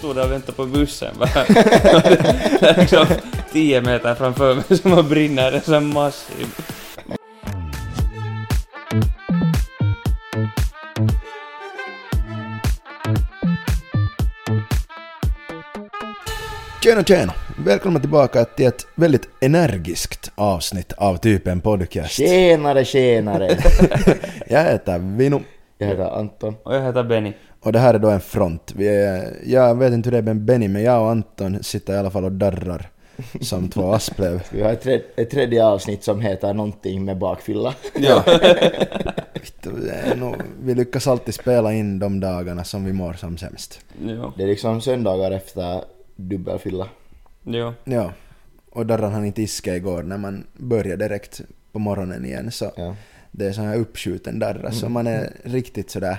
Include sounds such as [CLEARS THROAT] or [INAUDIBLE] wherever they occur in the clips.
stod där och väntade på bussen är [LAUGHS] liksom tio meter framför mig som har brinner en sån massiv. Tjena tjena! Välkomna tillbaka till ett väldigt energiskt avsnitt av Typen Podcast. Tjenare, tjenare! [LAUGHS] Jag heter Vino Jag heter Anton. Och jag heter Benny. Och det här är då en front. Vi är, jag vet inte hur det är med Benny men jag och Anton sitter i alla fall och darrar som två [LAUGHS] asplöv. Vi har ett, tred, ett tredje avsnitt som heter någonting med bakfylla. Ja. [LAUGHS] Vi lyckas alltid spela in de dagarna som vi mår som sämst. jo. Det är liksom söndagar efter dubbelfylla. Jo. Ja. Och darran han inte iska igår när man börjar direkt på morgonen igen så Ja. det är sån här uppskjuten darra så man är riktigt sådär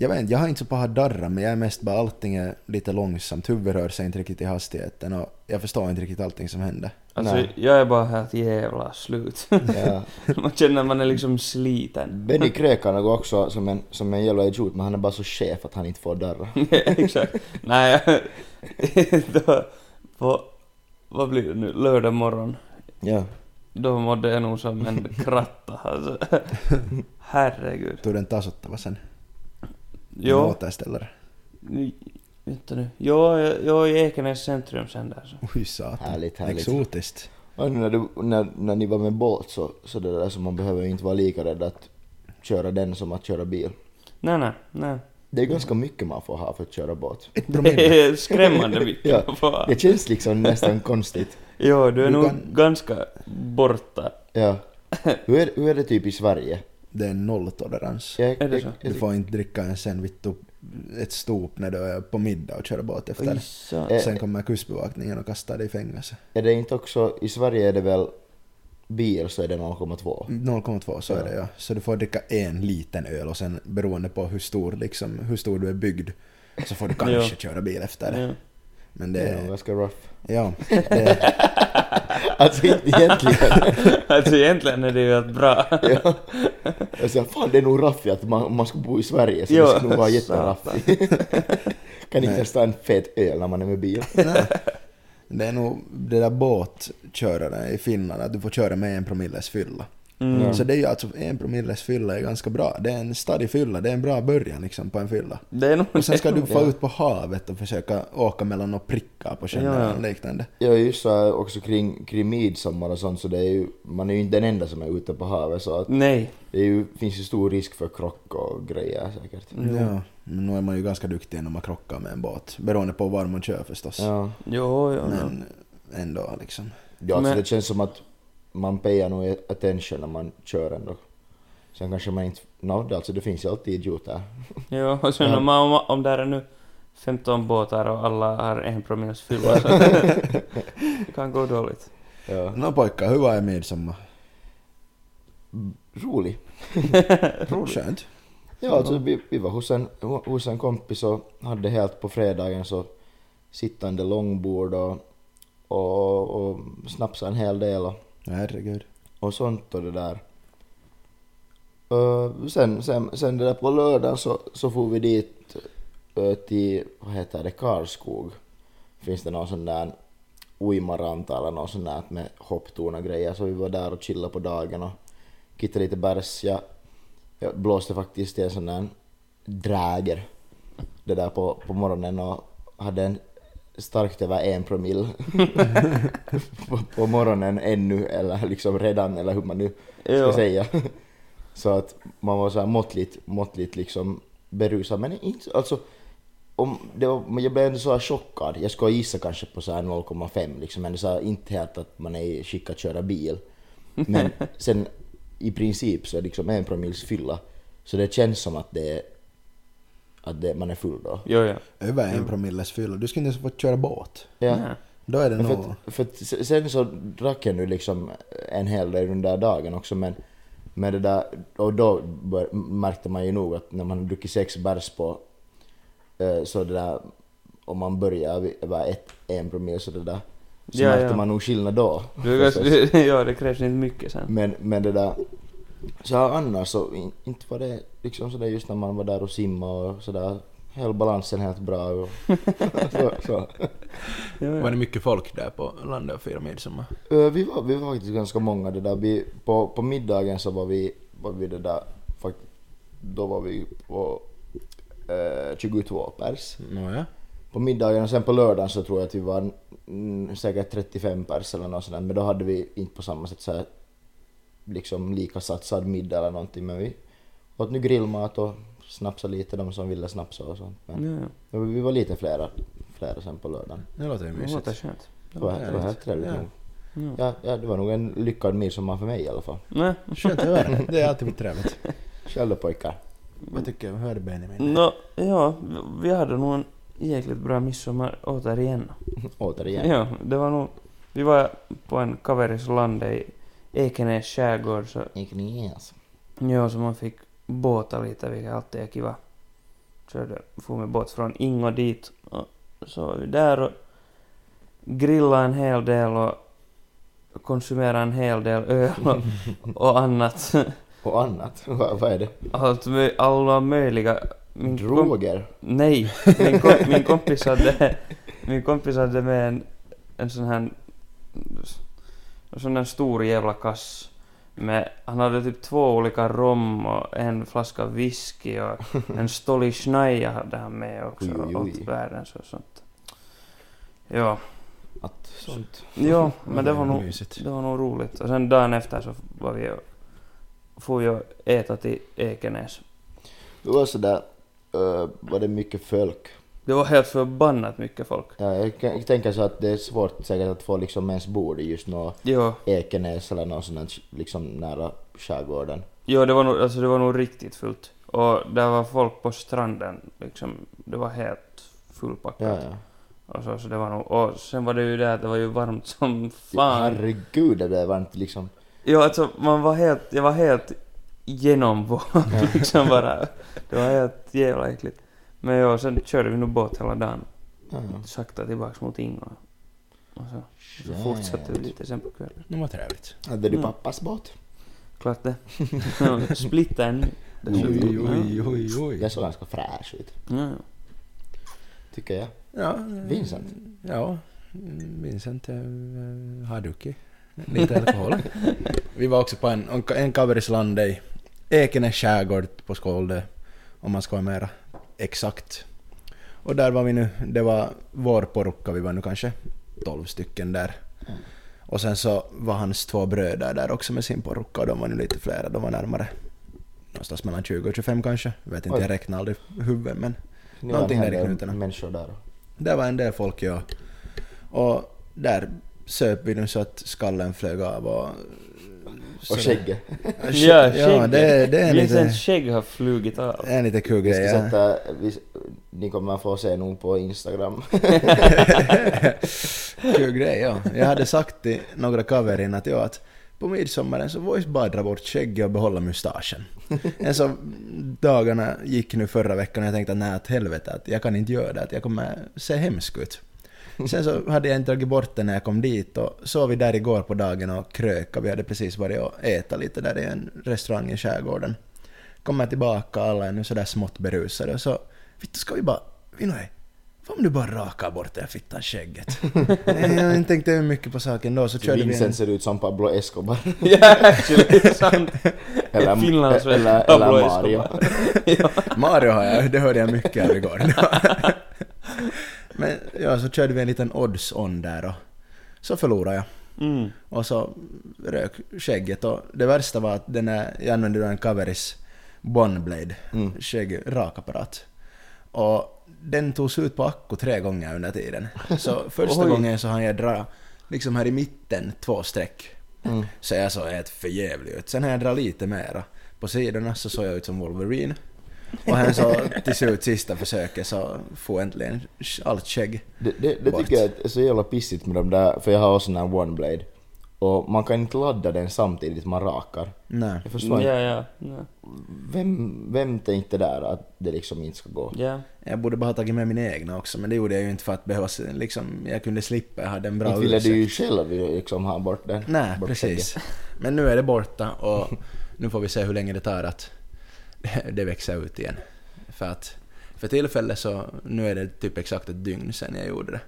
jag vet inte, jag har inte så paha darra men jag är mest bara allting är lite långsamt, huvudet rör sig inte riktigt i hastigheten och jag förstår inte riktigt allting som händer. Alltså Nej. jag är bara helt jävla slut. Ja. [LAUGHS] man känner att man är liksom sliten. Benny [LAUGHS] krökar nog också som en, som en jävla idiot men han är bara så chef att han inte får darra. [LAUGHS] Exakt. Nej, då, på, vad blir det nu, lördag morgon. Ja. Då mådde jag nog som en kratta alltså. Herregud. Tog den tasottava sen? Jo, Återställare? vänta nu. Jo, jag, jag är i Ekenäs centrum sen där så. Oj satan. Härligt, härligt. Exotiskt. Och när, du, när, när ni var med båt så, så det där så man behöver inte vara lika rädd att köra den som att köra bil. Nej, nej, nej. Det är ganska mycket man får ha för att köra båt. Det är skrämmande mycket. Ja, Fan. Det känns liksom nästan konstigt. Jo, du är Du nog kan- ganska borta. Ja. Hur är, hur är det typ i Sverige? Det är nolltolerans. Jag, Är det så? Du får inte dricka en sen vittu ett stop när du är på middag och köra båt efter Oj, så. Sen kommer kustbevakningen och kastar dig i fängelse. Är det inte också, i Sverige är det väl bil så är det 0,2? 0,2 så är det ja. Så du får dricka en liten öl och sen beroende på hur stor, liksom, hur stor du är byggd så får du [LAUGHS] kanske Ja. köra bil efter det. Ja. Men Det det är nog ganska rough. ja, det, [LAUGHS] Alltså inte egentligen. Alltså egentligen är det ju ett bra. ja. Sa, fan det är nog raffigt att man, man ska bo i Sverige så Jo, det ska nog vara jätteraffigt. [LAUGHS] kan inte ens ta en fet öl när man är med bil. det är nog det där båtköraren i Finland att du får köra med en promilles fylla. Mm. Ja. Så det är ju alltså en promilles fylla är ganska bra. Det är en stadig fylla, det är en bra början liksom på en fylla. Det är nog Och sen ska du nog- få ut på havet och försöka åka mellan och prickar på sjön Ja, ja. liknande. Jag är ju så också kring, kring midsommar och sånt så det är ju, man är ju inte den enda som är ute på havet så att Nej. det är ju, finns ju stor risk för krock och grejer säkert. Ja, men nu är man ju ganska duktig när man krockar med en båt. Beroende på var man kör förstås. Ja. Jo, jo. Men ändå liksom. Ja, alltså Men- det känns som att man payar nog attention när man kör ändå. Sen kanske man inte... No, det, alltså det finns ju alltid idioter. Jo, och sen Ja. om, man, om, om där är nu 15 båtar och alla har en promilles fylla [LAUGHS] så det kan gå dåligt. Ja. Nå pojkar, hur var er midsommar? [LAUGHS] Rolig. Skönt. Ja, alltså vi, vi var hos en, hos en kompis och hade helt på fredagen så sittande långbord och, och, och snapsade en hel del och, Herregud. och sånt och det där. Uh, sen, sen, sen det där på lördagen så, så får vi dit uh, till, vad heter det, Karlskog. Finns det någon sån där uimaranta eller något sånt där med hopptorn och grejer så vi var där och chillade på dagen och kittade lite bärs. Jag, jag blåste faktiskt i en sån där dräger det där på, på morgonen och hade en starkt över en promille [LAUGHS] på, på morgonen ännu eller liksom redan eller hur man nu ska Jo. säga. [LAUGHS] Så att man var så här måttligt, måttligt liksom berusad men inte alltså om det var, jag blev ändå så här chockad. Jag skulle gissa kanske på så här 0,5 liksom men så här, inte helt att man är i skick att köra bil. Men [LAUGHS] sen i princip så är liksom en promilles fylla. Så det känns som att det är att det, man är full då. Jo, jo. Över en promilles fylla. Du skulle inte ens få köra båt. Ja. Nej. Då är det Men för, nog... att, för att sen så drack jag nu liksom en hel del den där dagen också men med det där, och då bör, märkte man ju nog att när man har druckit sex bärs på eh, så det där om man börjar över ett, en promille så det där så Ja, märkte ja. man nog skillnad då. Du [LAUGHS] ja, det krävs inte mycket sen. Men, men det där så här annars så in, inte var det liksom sådär just när man var där och simma och sådär höll balansen helt bra. Och [LAUGHS] så, så. Ja, Var ja. det mycket folk där på landet och firade midsommar? Ö, Vi var, vi var faktiskt ganska många det där. Vi, på, på middagen så var vi, var vi det där, då var vi på eh, 22 pers. Nåja. På middagen och sen på lördagen så tror jag att vi var mm, säkert 35 pers eller något där. Men då hade vi inte på samma sätt så här, liksom lika satsad middag eller någonting. Men vi åt nu grillmat och snapsade lite de som ville snapsa och sånt. Men, Ja, vi var lite flera, flera sen på lördagen. Det låter ju Det låter mysigt. skönt. Det var, det var helt trevligt Ja. nog. Ja. Ja, ja, det var nog en lyckad midsommar för mig i alla fall. Nej. Skönt att höra. Det är alltid trevligt. Själv [LAUGHS] då pojkar? Vad tycker du? Hör du Benjamin? Nå, ja, vi hade nog en jäkligt bra midsommar återigen. [LAUGHS] Återigen. Ja, det var nog... Vi var på en kaveris lande i Ekenäs skärgård så, Ignias. ja, så man fick båta lite, vilket alltid är kiva. Körde, for med båt från Ingo dit och så var vi där och grillade en hel del och konsumerade en hel del öl och, [LAUGHS] och annat. Och annat. Vad, vad är det? Allt, alla möjliga... Min Droger? Nej, min, kom, min kompis hade, min kompis hade med en, en sån här, en sån här stor jävla kass. Med, han hade typ två olika rom och en flaska whisky och [LAUGHS] en Stoli Schneier hade han med också. Oj, oj. Åt världens och sånt. Ja, Att sånt. ja men det var nog, Mysigt. det var nog roligt. Och sen dagen efter så var vi och får ju äta till Ekenäs. Det var sådär, uh, var det mycket folk? Det var helt förbannat mycket folk. Ja, jag, kan- jag tänker så att det är svårt säkert att få liksom ens bord i just nå Jo, Ekenäs eller något sånt liksom nära skärgården. Jo, det var nog, alltså det var nog riktigt fullt. Och där var folk på stranden, liksom. Det var helt fullpackat. Ja, ja. Och, så, så det var nog, och sen var det ju det att det var ju varmt som ja fan. herregud det där var inte liksom... Jo, alltså man var helt, jag var helt genomvåt [LAUGHS] liksom bara. Det var helt jävla äckligt. Men jo, sen körde vi nog båt hela dagen. Ja, ja. Sakta tillbaks mot Ingo. Och så, så fortsatte vi lite sen på kvällen. Det var trevligt. Hade du Mm. pappas båt? Klart det. [LAUGHS] Ja, Splitta en dessutom. Oj, oj, oj, oj. Det såg ganska fräsch ut, Ja, ja. tycker jag. Ja, Vincent? Ja, Vincent eh, har druckit lite alkohol. Vi var också på en, en kaverisland i Ekenäs skärgård på Skålde, om man ska vara mera exakt. Och där var vi nu, det var vår porukka, vi var nu kanske 12 stycken där. Mm. Och sen så var hans två bröder där också med sin porukka och de var nu lite flera, de var närmare någonstans mellan 20 och 25 kanske. Jag vet inte, Oj. jag räknar aldrig huvudet men Ni Någonting där i knutarna. människor där. det var en del folk ja. Och där söp vi nu så att skallen flög av och... Och skägget. Ja, Ja, det, det är en lite, Vincents skägg har flugit av. en lite kul Vi ska grej. Ja. sätta, vi, ni kommer få se nog på Instagram. [LAUGHS] kul grej, ja. Jag hade sagt till några kaverin att, ja, att på midsommaren så voice bara dra bort skägget och behålla mustaschen. En så dagarna gick nu förra veckan och jag tänkte att nej, att helvete, att jag kan inte göra det, att jag kommer se hemsk ut. [LAUGHS] Sen så hade jag inte dragit bort det när jag kom dit och sov vi där igår på dagen och kröka. Vi hade precis varit och äta lite där i en restaurang i skärgården. Kommer tillbaka, alla är nu sådär smått berusade och så, vittu ska vi bara, vi nu är, vad om du bara rakar bort det här fittan skägget? [LAUGHS] Jag har inte tänkt över mycket på saken då, så körde vi en... Vincent ser ut som Pablo Escobar. [LAUGHS] Ja, actually, sant. Eller, Finlandssvensk eller, Pablo eller Mario. Mario har jag, det hörde jag mycket av igår. Men ja, så körde vi en liten odds-on där och så förlorade jag. Mm. Och så rök skägget och det värsta var att den här, jag använde då en Kaveris Bonblade Mm. skägg-rakapparat. Och den tog slut på akku tre gånger under tiden. Så [LAUGHS] första gången så hann jag dra liksom här i mitten två streck. Mm. Så jag såg helt förjävlig ut. Sen när jag drar lite mera på sidorna så såg jag ut som Wolverine. Och han så till slut sista försöket så får äntligen allt skägg. Det, det, det Bort. tycker jag är så jävla pissigt med de där, för jag har också en här One Blade. Och man kan inte ladda den samtidigt man rakar. Nej. Jag förstår Ja, inte. ja, ja. Vem, vem tänkte där att det liksom inte ska gå? Ja. Jag borde bara ha tagit med mina egna också, men det gjorde jag ju inte för att behöva, liksom, jag kunde slippa, jag hade en bra Inte ville du ju själv liksom ha bort den. Nej, bort precis. skägget. Men nu är det borta och nu får vi se hur länge det tar att [LAUGHS] det växer ut igen. För att För tillfället så, nu är det typ exakt ett dygn sedan jag gjorde det.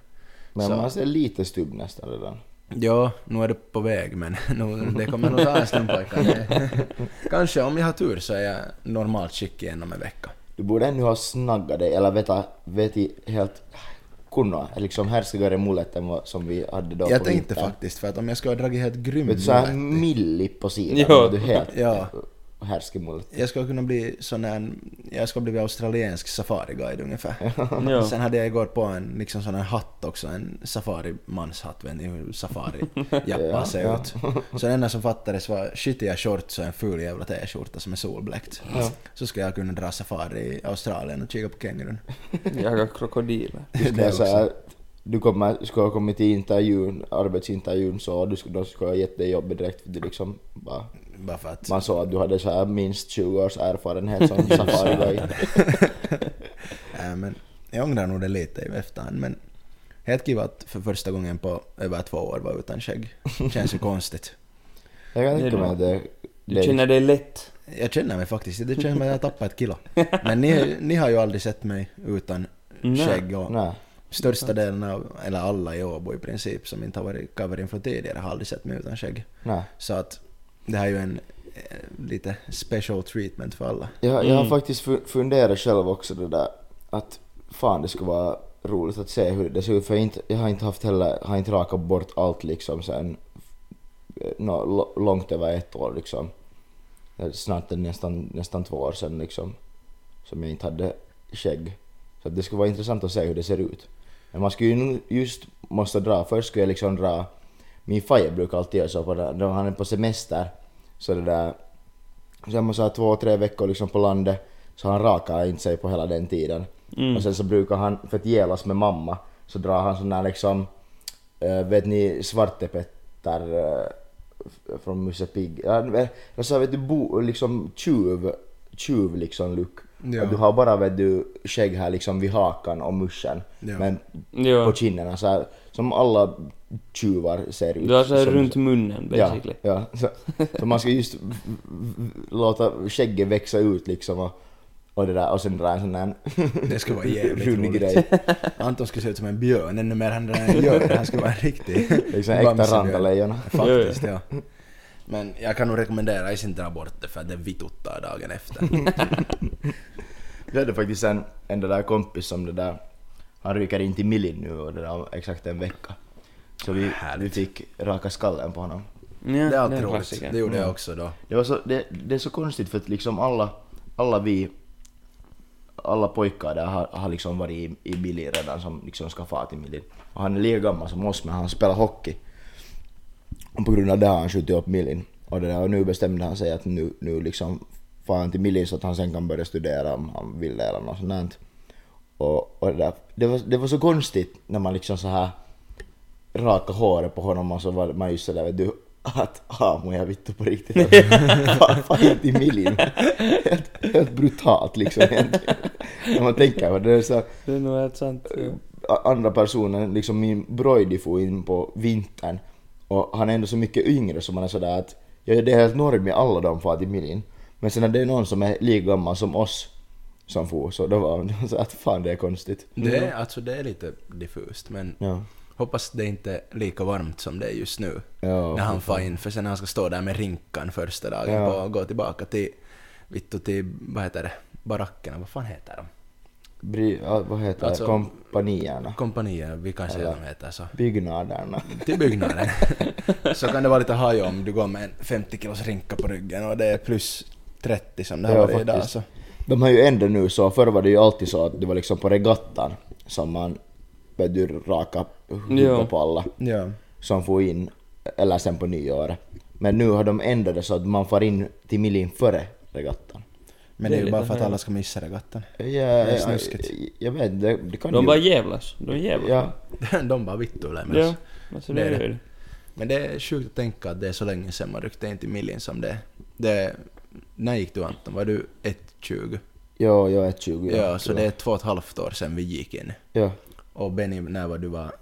Men Så- man ser lite stubb nästan redan. Ja, nu är det på väg men [LAUGHS] nu, det kommer nog ta en stund pojkar. [LAUGHS] Kanske om jag har tur så är jag normalt skick igen om en vecka. Du borde ännu ha snaggat dig, eller veta, veti helt kunna, liksom härskigare mullet än vad som vi hade då jag på tänkte vintern. faktiskt för att om jag skulle ha dragit helt grym Vet du, såhär milli på sidan, ja. du helt Ja. Härskig mullet. Jag skulle kunna bli sån här, jag skulle bli australiensk safariguide ungefär. [LAUGHS] Ja. Sen hade jag igår på en liksom sån här hatt också, en safari-manshatt, vet ni hur safari-jappa Ja, ser ja. ut. Så det enda som fattades var skitiga shorts och en ful jävla t-skjorta som är solbläckt. Ja. Så ska jag kunna dra safari i Australien och kika på kängurun. [LAUGHS] Jaga krokodiler. Du ska Det säga, också. du kommer, ska ha kommit till intervjun, arbetsintervjun så du skulle, då skulle ha gett dig jobbet direkt för du liksom bara, Bara för att... man såg att du hade så här minst 20 års erfarenhet som [LAUGHS] safariguide. [LAUGHS] Äh, men jag ångrar nog det lite i efterhand men helt kiva att för första gången på över två år vara utan skägg. Känns ju [LAUGHS] konstigt. Jag kan tänka mig att det, Du känner dig lätt. Jag känner mig faktiskt, det känns som att jag har tappat ett kilo. Men ni, ni har ju aldrig sett mig utan skägg och Nej. största delen av, eller alla i Åbo i princip som inte har varit coverin från tidigare har aldrig sett mig utan skägg. Nej. Så att det här är ju en eh, lite special treatment för alla. Jag, jag har Mm. faktiskt fu- funderat själv också det där att fan det skulle vara roligt att se hur det ser ut för jag, inte, jag har inte haft heller, har inte rakat bort allt liksom sen eh, nå lo- långt över ett år liksom. Snart nästan, nästan två år sedan liksom som jag inte hade skägg. Så att det skulle vara intressant att se hur det ser ut. Men man skulle ju nu just måste dra, först skulle jag liksom dra, min fajer brukar alltid göra så på det, då han är på semester så det där Sen man så här två, tre veckor liksom på landet så han rakar inte sig på hela den tiden. Mm. Och sen så brukar han, för att jävlas med mamma, så drar han sån där liksom, eh, vet ni Svarte Petter eh, f- från Musse Pigg? Jag sa vet du, bo, liksom tjuv, tjuv liksom look. Ja. Och du har bara vet du skägg här liksom vid hakan och muschen. Ja. Men Ja. på kinderna så här, som alla tjuvar ser ut. Du har såhär som- runt munnen basically. Ja, ja. Så, så man ska just låta skägget växa ut liksom och, och det där och sen dra en sån där Det skulle vara [LAUGHS] jävligt roligt. grej. [LAUGHS] Anton skulle se ut som en björn, ännu mer än en björn. Han skulle vara en riktig [LAUGHS] Liksom äkta randalejon. Faktiskt, ja. Men jag kan nog rekommendera att inte dra bort det för att det vituttar dagen efter. [LAUGHS] Vi hade faktiskt en, en där kompis som det där, han ryker in till Millin nu och det där exakt en vecka. Så vi, vi fick raka skallen på honom. Ja, Det är alltid roligt. Det gjorde jag Mm. också då. Det, var så, det, det är så konstigt för att liksom alla, alla vi, alla pojkar där har, har liksom varit i, i Millin redan som liksom ska fara till Millin. Och han är lika gammal som oss men han spelar hockey. Och på grund av det har han skjutit upp Millin. Och, det där, och nu bestämde han sig att nu, nu liksom far han till Millin så att han sen kan börja studera om han vill det eller något sånt där. Och, och det, där, det, var, det var så konstigt när man liksom så här raka håret på honom och så var man just sådär vet du att amo jag vittu på riktigt. Fan inte i Millin. Helt, helt brutalt liksom egentligen. När man tänker på det. är så, Det är nog helt sant. Ja. andra personen, liksom min broidi får in på vintern och han är ändå så mycket yngre så man är sådär att ja, det är helt normigt alla de far till Millin. Men sen när det är någon som är lika gammal som oss som får så då var det [LAUGHS] så att fan det är konstigt. Det är, alltså, det är lite diffust men Ja. hoppas det inte är lika varmt som det är just nu. Ja, när han far in, för sen när han ska stå där med rinkan första dagen Ja. och gå tillbaka till, vittu till, vad heter det, barackerna, vad fan heter de? Bry, vad heter Alltså- det? Kompanierna. Kompanier, vi kan säga Eller- de heter så. Byggnaderna. Till byggnaden. [LAUGHS] så kan det vara lite haj om du går med en 50 kilos rinka på ryggen och det är plus 30 som det har varit idag så. De har ju ändå nu så, förr var det ju alltid så att det var liksom på regattan som man du, raka huvudet på alla Ja. som får in, eller sen på nyåret. Men nu har de ändrat det så att man får in till Millin före regattan. Men Det det är är ju bara för att alla ska missa regattan. Ja, är jag, snuskigt. jag vet, det, det kan De ju... bara jävlas. De jävlas. Ja, [LAUGHS] de bara vittu lämnas. Ja. Alltså det Det är är det. det. Men det är sjukt att tänka att det är så länge sedan man ryckte in till Millin som det det När gick du Anton? Var du 1,20? ja, jag är 20. Ja, så det är två och ett halvt år sedan vi gick in. Ja, Och Benny, när var du var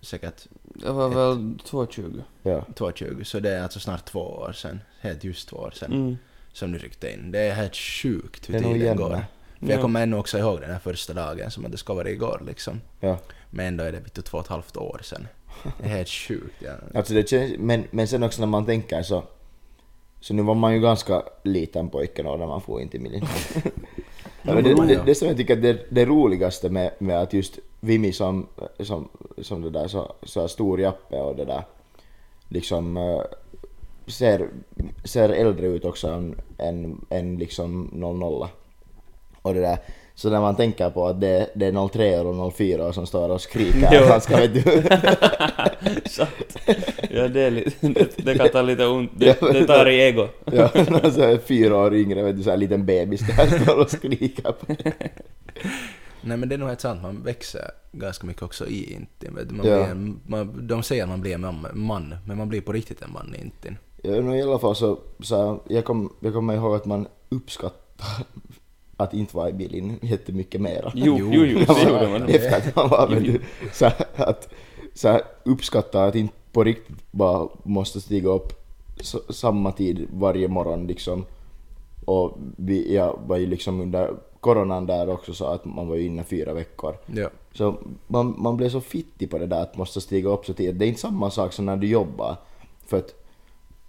säkert Det var väl 2,20. ja. 2,20 så det är alltså snart två år sedan, helt just två år sedan Mm. Som du ryckte in. Det är helt sjukt hur tiden går. För jag Ja. kommer ännu också ihåg den här första dagen som att det ska vara igår liksom. Ja. Men ändå är det vet du, två och ett halvt år sedan. Det är helt sjukt. Ja. [LAUGHS] Alltså det känns, men, men sen också när man tänker så, så nu var man ju ganska liten pojke då när man får in till militär. [LAUGHS] ja, det, det, det som jag tycker att det, det roligaste med, med att just Vimi som, som, som det där så, så stor Jappe och det där liksom eh, ser, ser äldre ut också än, än, än liksom 00 och det där så när man tänker på att det, det är 03 och 04 som står och skriker Jo. att han ska vet du Sant. Ja, det, är lite, [LAUGHS] det, det kan ta lite ont. Det, det tar i ego. [LAUGHS] Ja, någon så här fyra år yngre, vet du, så här liten bebis där [LAUGHS] står och skriker på Nej men det är nog helt sant, man växer ganska mycket också i Intin. Man Ja. blir en, man, de säger att man blir en man, man, men man blir på riktigt en man i Intin. Ja, men i alla fall så, så jag, kom, jag kommer ihåg att man uppskattar att inte vara i bilen jättemycket mera. Jo, Jo. jo, [LAUGHS] det gjorde man. Efter att man var du, så att så uppskatta att inte på riktigt bara måste stiga upp s- samma tid varje morgon liksom. Och vi, jag var ju liksom under coronan där också så att man var ju inne fyra veckor. Ja. Så man, man blir så fittig på det där att måste stiga upp så tidigt. Det är inte samma sak som när du jobbar. För att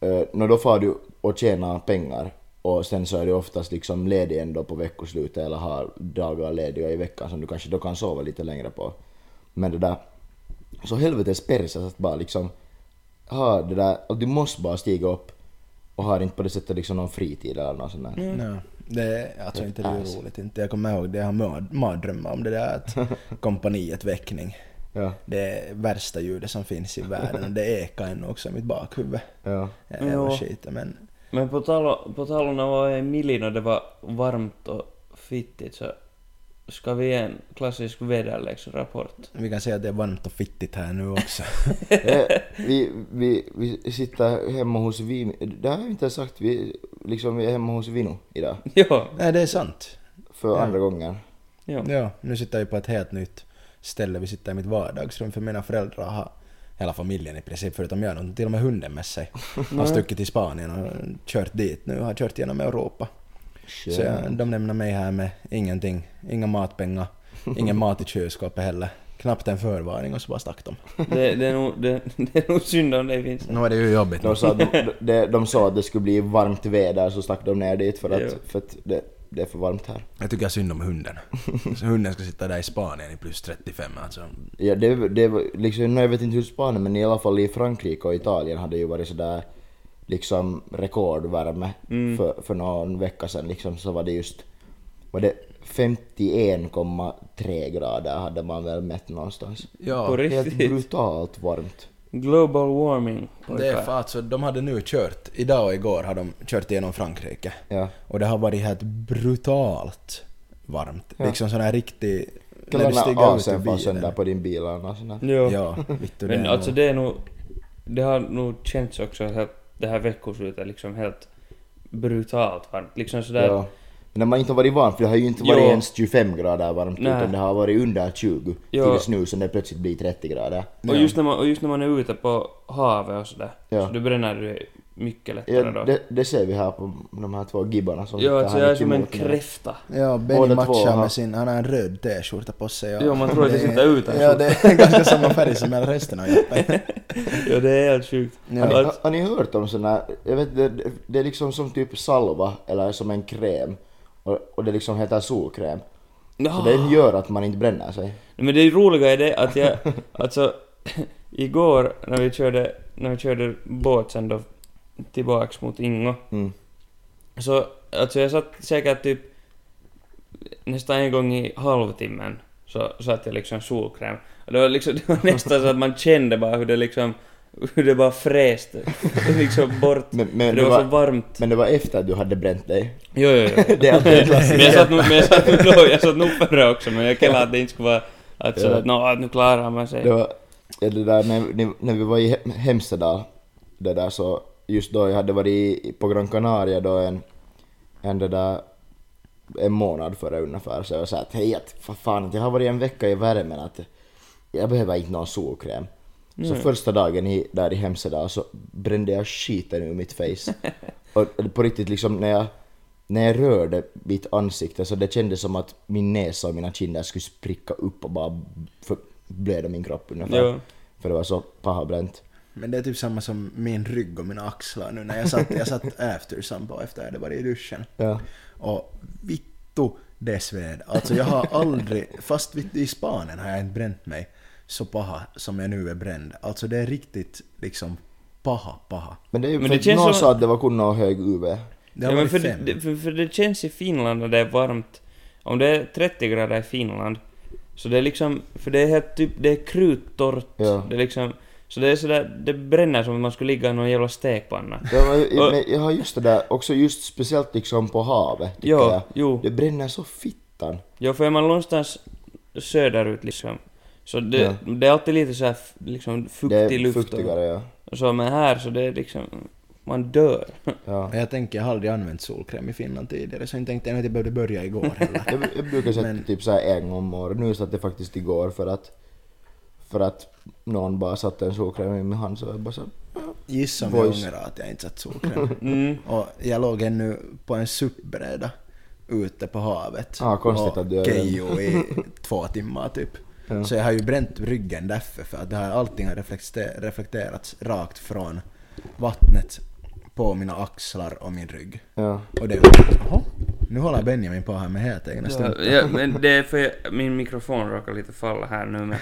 eh, när då får du och tjäna pengar och sen så är du oftast liksom ledig ändå på veckoslutet eller har dagar lediga i veckan som du kanske då kan sova lite längre på. Men det där, så helvetes persas att bara liksom ha det där, att du måste bara stiga upp och har inte på det sättet liksom någon fritid eller något sånt där. Ja. Det är, alltså inte det är roligt inte. Jag kommer ihåg det, jag har mardrömmar om det där att [LAUGHS] kompaniet väckning. Ja, Det är värsta ljudet som finns i världen och det ekar ännu också i mitt bakhuvud. ja. Jag Ja. ja. skiten men Men på tal, om- på tal om när man var i Milin och det var varmt och fittigt så ska vi ge en klassisk väderleksrapport. vi kan säga att det är varmt och fittigt här nu också. [LAUGHS] Eh, vi, vi, vi sitter hemma hos Vimi. Det har jag inte sagt. Vi, liksom, vi är hemma hos Vino idag. ja, Nej det är sant. För Ja. andra gången. ja. Ja, nu sitter jag på ett helt nytt ställe. Vi sitter i mitt vardagsrum för mina föräldrar har hela familjen i princip förutom jag. De till och med hunden med sig. Har stuckit till Spanien och kört dit nu. Har kört genom Europa. Så jag, de lämnar mig här med ingenting. Inga matpengar. Ingen mat i kylskåpet heller. Knappt en förvarning och så bara stack de. Det, det, är nog, det, det är nog synd om det finns. Nu är det ju jobbigt. De sa, att de, de, de sa att det skulle bli varmt väder så stack de ner dit för att, för att det, det är för varmt här. Jag tycker synd om hunden. [LAUGHS] Så hunden ska sitta där i Spanien i plus 35 alltså. Ja, det, det liksom, nu jag vet inte hur Spanien men i alla fall i Frankrike och Italien hade ju varit sådär liksom rekordvärme Mm. för, för någon vecka sedan liksom så var det just var det 51,3 grader hade man väl mätt någonstans. Ja, Helt riktigt. brutalt varmt. Global warming. det är för alltså, de hade nu kört, idag och igår har de kört igenom Frankrike. Ja. Och det har varit helt brutalt varmt. Ja. Liksom sån här riktig... Ur AC'n bilen. sönder på din bil där. Jo. Ja, det Men alltså det är nog... Det har nog känts också helt, det här veckoslutet liksom helt brutalt varmt. Liksom sådär... Ja. Men när man inte har varit van, för det har ju inte varit Jo. ens 25 grader varmt Nej. utan det har varit under 20 Jo. tills nu så det plötsligt blir 30 grader. Och, just när man, och just när man är ute på havet och sådär. Ja. Så då bränner du mycket lättare Ja, då. det, det ser vi här på de här två gibbarna som Ja, alltså jag är som en kräfta. Ja, Benny Båda matchar har- med sin, han har en röd t-skjorta på sig. och- Jo, man tror att det är- sitter utan Ja, det är ganska samma färg som hela resten av jeppen. [LAUGHS] Ja, det är helt sjukt. Har, Ja. ni, har, har ni hört om här, jag vet det- det är liksom som typ salva eller som en kräm och, och det liksom heter solkräm. Så Ja. den gör att man inte bränner sig. Men det roliga är det att jag, [LAUGHS] alltså, [CLEARS THROAT] igår när vi körde, när vi körde båt sen då tillbaks mot Ingo, Mm. så alltså jag satt säkert typ nästan en gång i halvtimmen så satt jag liksom solkräm. Och det var liksom, [LAUGHS] det var nästan så att man kände bara hur det liksom, [LAUGHS] hur det bara fräste [LAUGHS] liksom bort. Men, men, det det var så var, varmt. men det var efter att du hade bränt dig. Jo, jo, jo. [LAUGHS] Det är. Men jag satt nog, men jag satt nog, jag satt nog före också, men jag kände att det inte skulle vara att så Ja. att att nu klarar man sig. Det var, ja, det där när, när- vi var i Hem- Hemsedal, det där så, just då jag hade varit på Gran Canaria då en, en det där, en månad före ungefär, så jag sa att hej, att, fan, att jag har varit en vecka i värmen, att jag behöver inte någon solkräm. Så Nej. första dagen i, där i Hemsedal så brände jag skiten ur mitt face. [LAUGHS] och på riktigt liksom när jag när jag rörde mitt ansikte så det kändes som att min näsa och mina kinder skulle spricka upp och bara för- blöda min kropp ungefär. Jo. För det var så paha bränt. Men det är typ samma som min rygg och mina axlar nu när jag satt, jag satt [LAUGHS] after på efter jag hade varit i duschen. Ja. Och vittu det sved. Alltså jag har aldrig, fast i Spanien har jag inte bränt mig så paha som jag nu är bränd. Alltså det är riktigt liksom paha, paha. Men det är ju Men för det känns någon som- sa att det var kunna ha hög UV. Det ja, men för, det, för, för det känns i Finland när det är varmt, om det är 30 grader i Finland, så det är liksom, för det är helt typ, det är kruttorrt, Ja. det är liksom, så det är sådär, det bränner som om man skulle ligga i någon jävla stekpanna. Ja, men jag har just det där, också just speciellt liksom på havet tycker Jo, jag. jo. Det bränner så fittan. Jo, för är man någonstans söderut liksom, så det, Ja. det är alltid lite så här liksom Det fuktig är luft fuktigare ja. och så, men här så det är liksom, man dör. [LAUGHS] ja. Och jag tänker, jag har aldrig använt solkräm i Finland tidigare så jag tänkte jag att jag behövde börja igår [LAUGHS] heller. Jag, jag brukar sätta Men- typ så här en gång om året. Nu satt jag faktiskt igår för att för att någon bara satte en solkräm i min hand så jag bara så Gissa om jag ångrar att jag inte satt solkräm. [LAUGHS] Mm. Och jag låg ännu på en SUP-bräda ute på havet. Ah, konstigt och att du är i två timmar typ. Ja. Så jag har ju bränt ryggen därför för att det här, allting har reflekte- reflekterats rakt från vattnet på mina axlar och min rygg. ja. Och det... Jaha, nu håller Benjamin på här med helt egna Ja, ja, men [LAUGHS] det är för jag, min mikrofon råkar lite falla här nu men,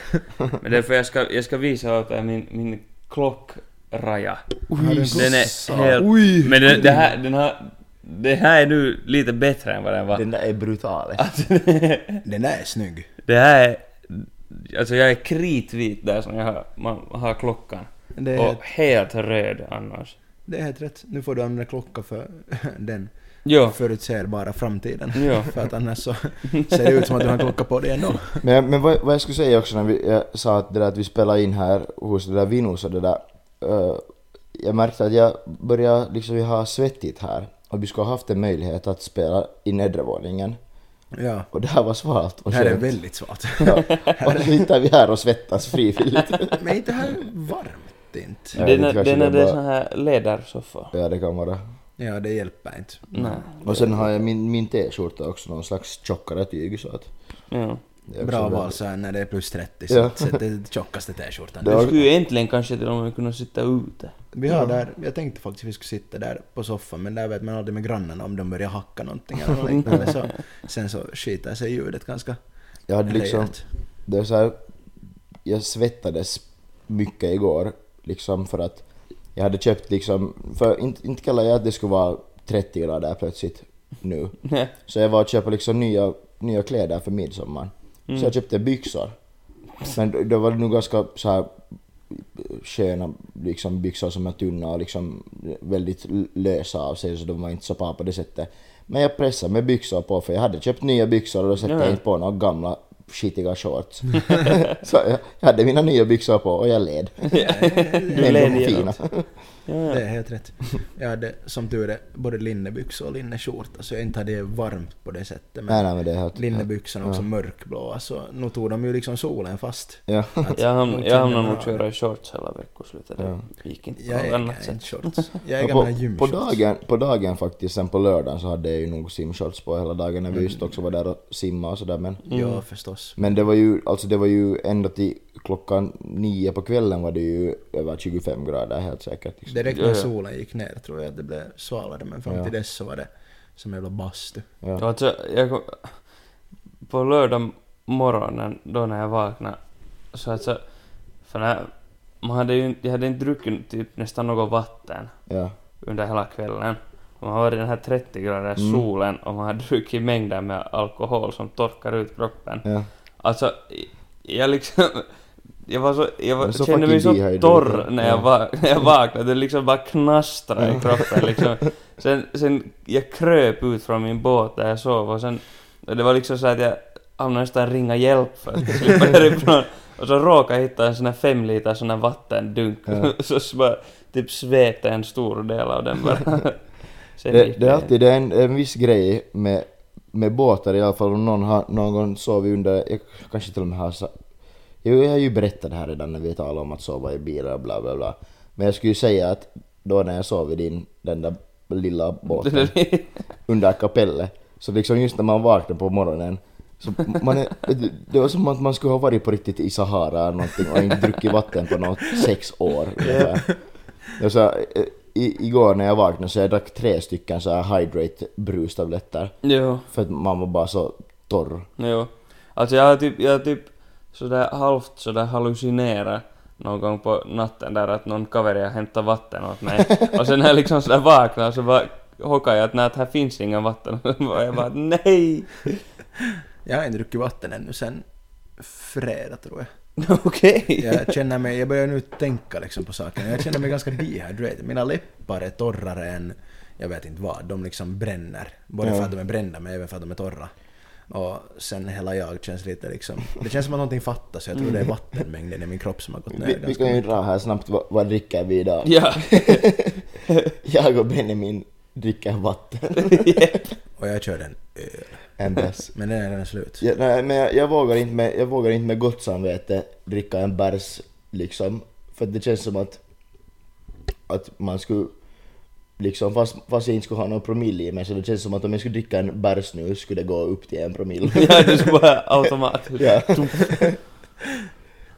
men det är för jag ska, jag ska visa åt er min, min klockraja. En Den är helt... Oj! Men den, det, här, den har, det här är nu lite bättre än vad den var. Den där är brutal. Alltså, [LAUGHS] Den där är snygg. det här är... Alltså jag är kritvit där som jag har, man har klockan. Det är, Och helt röd annars. det är helt rätt. Nu får du använda klocka för [LAUGHS] den Jo. förutsägbara framtiden. Jo. [LAUGHS] För att annars så ser det ut som att du har en klocka på dig ändå. [LAUGHS] Men, men vad, vad jag skulle säga också när vi, jag sa att det där att vi spelade in här hos det där Vinus och det där. eh, jag märkte att jag började liksom ha svettigt här. Och vi skulle ha haft en möjlighet att spela i nedre våningen. Ja. Och det här var svalt och Det här är skönt. väldigt svårt. [LAUGHS] Ja. Och nu sitter vi här och svettas frivilligt. [LAUGHS] Men inte här är varmt inte. Ja, det är det när kanske det, är när det det är bara- sån här lädersoffa. ja, det kan vara. Ja, det hjälper inte. Nej. Och sen har jag min, min t-skjorta också, någon slags tjockare tyg så att... Ja. det är Bra val väldigt- så här när det är plus 30 så Ja. att sätta den tjockaste t-skjortan. Det Du skulle ju äntligen kanske till och med kunna sitta ute. Vi har där, jag tänkte faktiskt vi skulle sitta där på soffan men där vet man aldrig med grannarna om de börjar hacka någonting eller något [LAUGHS] liknande så sen så skiter sig ljudet ganska Jag hade liksom... rejält. Det är så här, jag svettades mycket igår liksom för att jag hade köpt liksom, för inte, inte kallar jag att det skulle vara 30 grader plötsligt nu. Så jag var och köpte liksom nya, nya kläder för midsommar. Mm. Så jag köpte byxor. Men då- då var det nog ganska så här sköna liksom byxor som är tunna och liksom väldigt lösa av sig så de var inte så par på det sättet. Men jag pressade med byxor på för jag hade köpt nya byxor och då satte Ja. jag inte på några gamla skitiga shorts. [LAUGHS] så jag, jag hade mina nya byxor på och jag led. [LAUGHS] Du led fina. [LAUGHS] Ja, Det ja. är helt rätt. Jag hade som tur är både linnebyxor och linneskjorta så jag inte hade det varmt på det sättet. Men Nej nej men det helt... linnebyxorna också Ja. mörkblåa så nu tog de ju liksom solen fast. Ja. Att Jag, ham, de jag hamnade nog köra i shorts hela veckoslutet. Det Ja. gick inte på Jag äger annat sätt. shorts. Jag Ja, äger på, mina på, gymshorts. dagen, på dagen faktiskt, sen på lördagen så hade jag ju nog simshorts på hela dagen när vi just också var där och simma och sådär men Mm. Ja, förstås. Men det var ju, alltså det var ju ända till klockan nio på kvällen var det ju över 25 grader helt säkert. Liksom. Direkt när ja. solen gick ner tror jag att det blev svalare men fram Ja. till dess så var det som en jävla bastu. Ja. Alltså, jag kom, på lördag morgonen då när jag vaknade så alltså, för när, man hade ju, jag hade inte druckit typ nästan något vatten Ja. under hela kvällen. Och man var i den här 30 graders Mm. solen och man hade [LAUGHS] druckit mängder med alkohol som torkar ut kroppen. ja. Alltså, jag liksom... Jag var så, jag var, så kände mig så torr när jag, va, när jag vaknade, det liksom bara knastrade i kroppen liksom. [LAUGHS] Sen, sen jag kröp ut från min båt där jag sov och sen, och det var liksom så att jag hamnade nästan ringa hjälp för att slippa [LAUGHS] därifrån. Och så råkade jag hitta en sån här fem liter sån här vattendunk, Ja. [LAUGHS] så bara typ svepte en stor del av den bara. Sen Det, det är alltid det är en, en viss grej med, med båtar i alla fall om någon har någon gång sovit under, jag kanske till och med har jag har ju berättat det här redan när vi talade om att sova i bilar och bla bla bla. Men jag skulle ju säga att då när jag sov i din, den där lilla båten [LAUGHS] under kapellet. Så liksom just när man vaknar på morgonen så man är, det var som att man skulle ha varit på riktigt i Sahara eller någonting och inte druckit vatten på något sex år. ungefär. Jag sa, i, igår när jag vaknade så jag drack tre stycken så här hydrate brustabletter jo, för att man var bara så torr. jo. Alltså jag har typ, jag har typ sådär halvt sådär hallucinerat någon gång på natten där att någon kaveri har hämtat vatten åt mig. [LAUGHS] Och sen när jag liksom sådär vaknade så bara hockade jag att nej, här finns inga vatten. [LAUGHS] Och jag bara nej! Jag har inte druckit vatten ännu sen fredag tror jag. [LAUGHS] Okej. Jag känner mig, jag börjar nu tänka liksom på saken. Jag känner mig ganska dehydrated. Mina läppar är torrare än, jag vet inte vad, de liksom bränner. Både Ja. för att de är brända men även för att de är torra. Och sen hela jag känns lite liksom, det känns som att någonting fattas. Jag tror det är vattenmängden i min kropp som har gått ner Vi, vi ganska kan ju dra här snabbt vad, vad dricker vi idag. Ja. [LAUGHS] Jag och Benjamin dricker vatten. [LAUGHS] Och jag körde en öl. En bärs. Men den är redan slut. Ja, nej, men jag, jag, vågar inte med, jag vågar inte med gott samvete dricka en bärs liksom. För att det känns som att, att man skulle liksom, fast, fast jag inte skulle ha någon promille i mig så det känns som att om jag skulle dricka en bärs nu skulle det gå upp till en promille. [LAUGHS] ja, det skulle bara automatiskt. ja. [LAUGHS] [LAUGHS]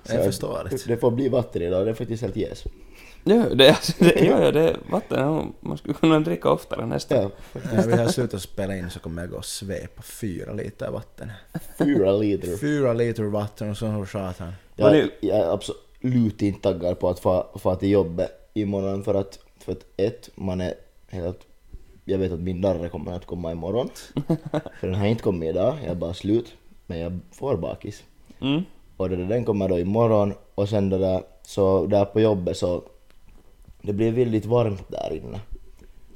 Det är förståeligt. Det får bli vatten idag, det är faktiskt helt yes. Ja, det, alltså, det, ja, ja, det vatten, ja, man skulle kunna dricka oftare nästan. Ja, När vi har slutat spela in så kommer jag gå och svepa fyra liter vatten. fyra liter. Fyra liter vatten och så hur satan. Var Jag, jag är absolut inte taggad på att få, få till jobbet imorgon för att, för att ett, man är helt... Jag vet att min darre kommer att komma imorgon. [LAUGHS] för den har inte kommit idag, jag är bara slut. Men jag får bakis. Mm. Och det där, den kommer då imorgon och sen det där, så där på jobbet så det blir väldigt varmt där inne.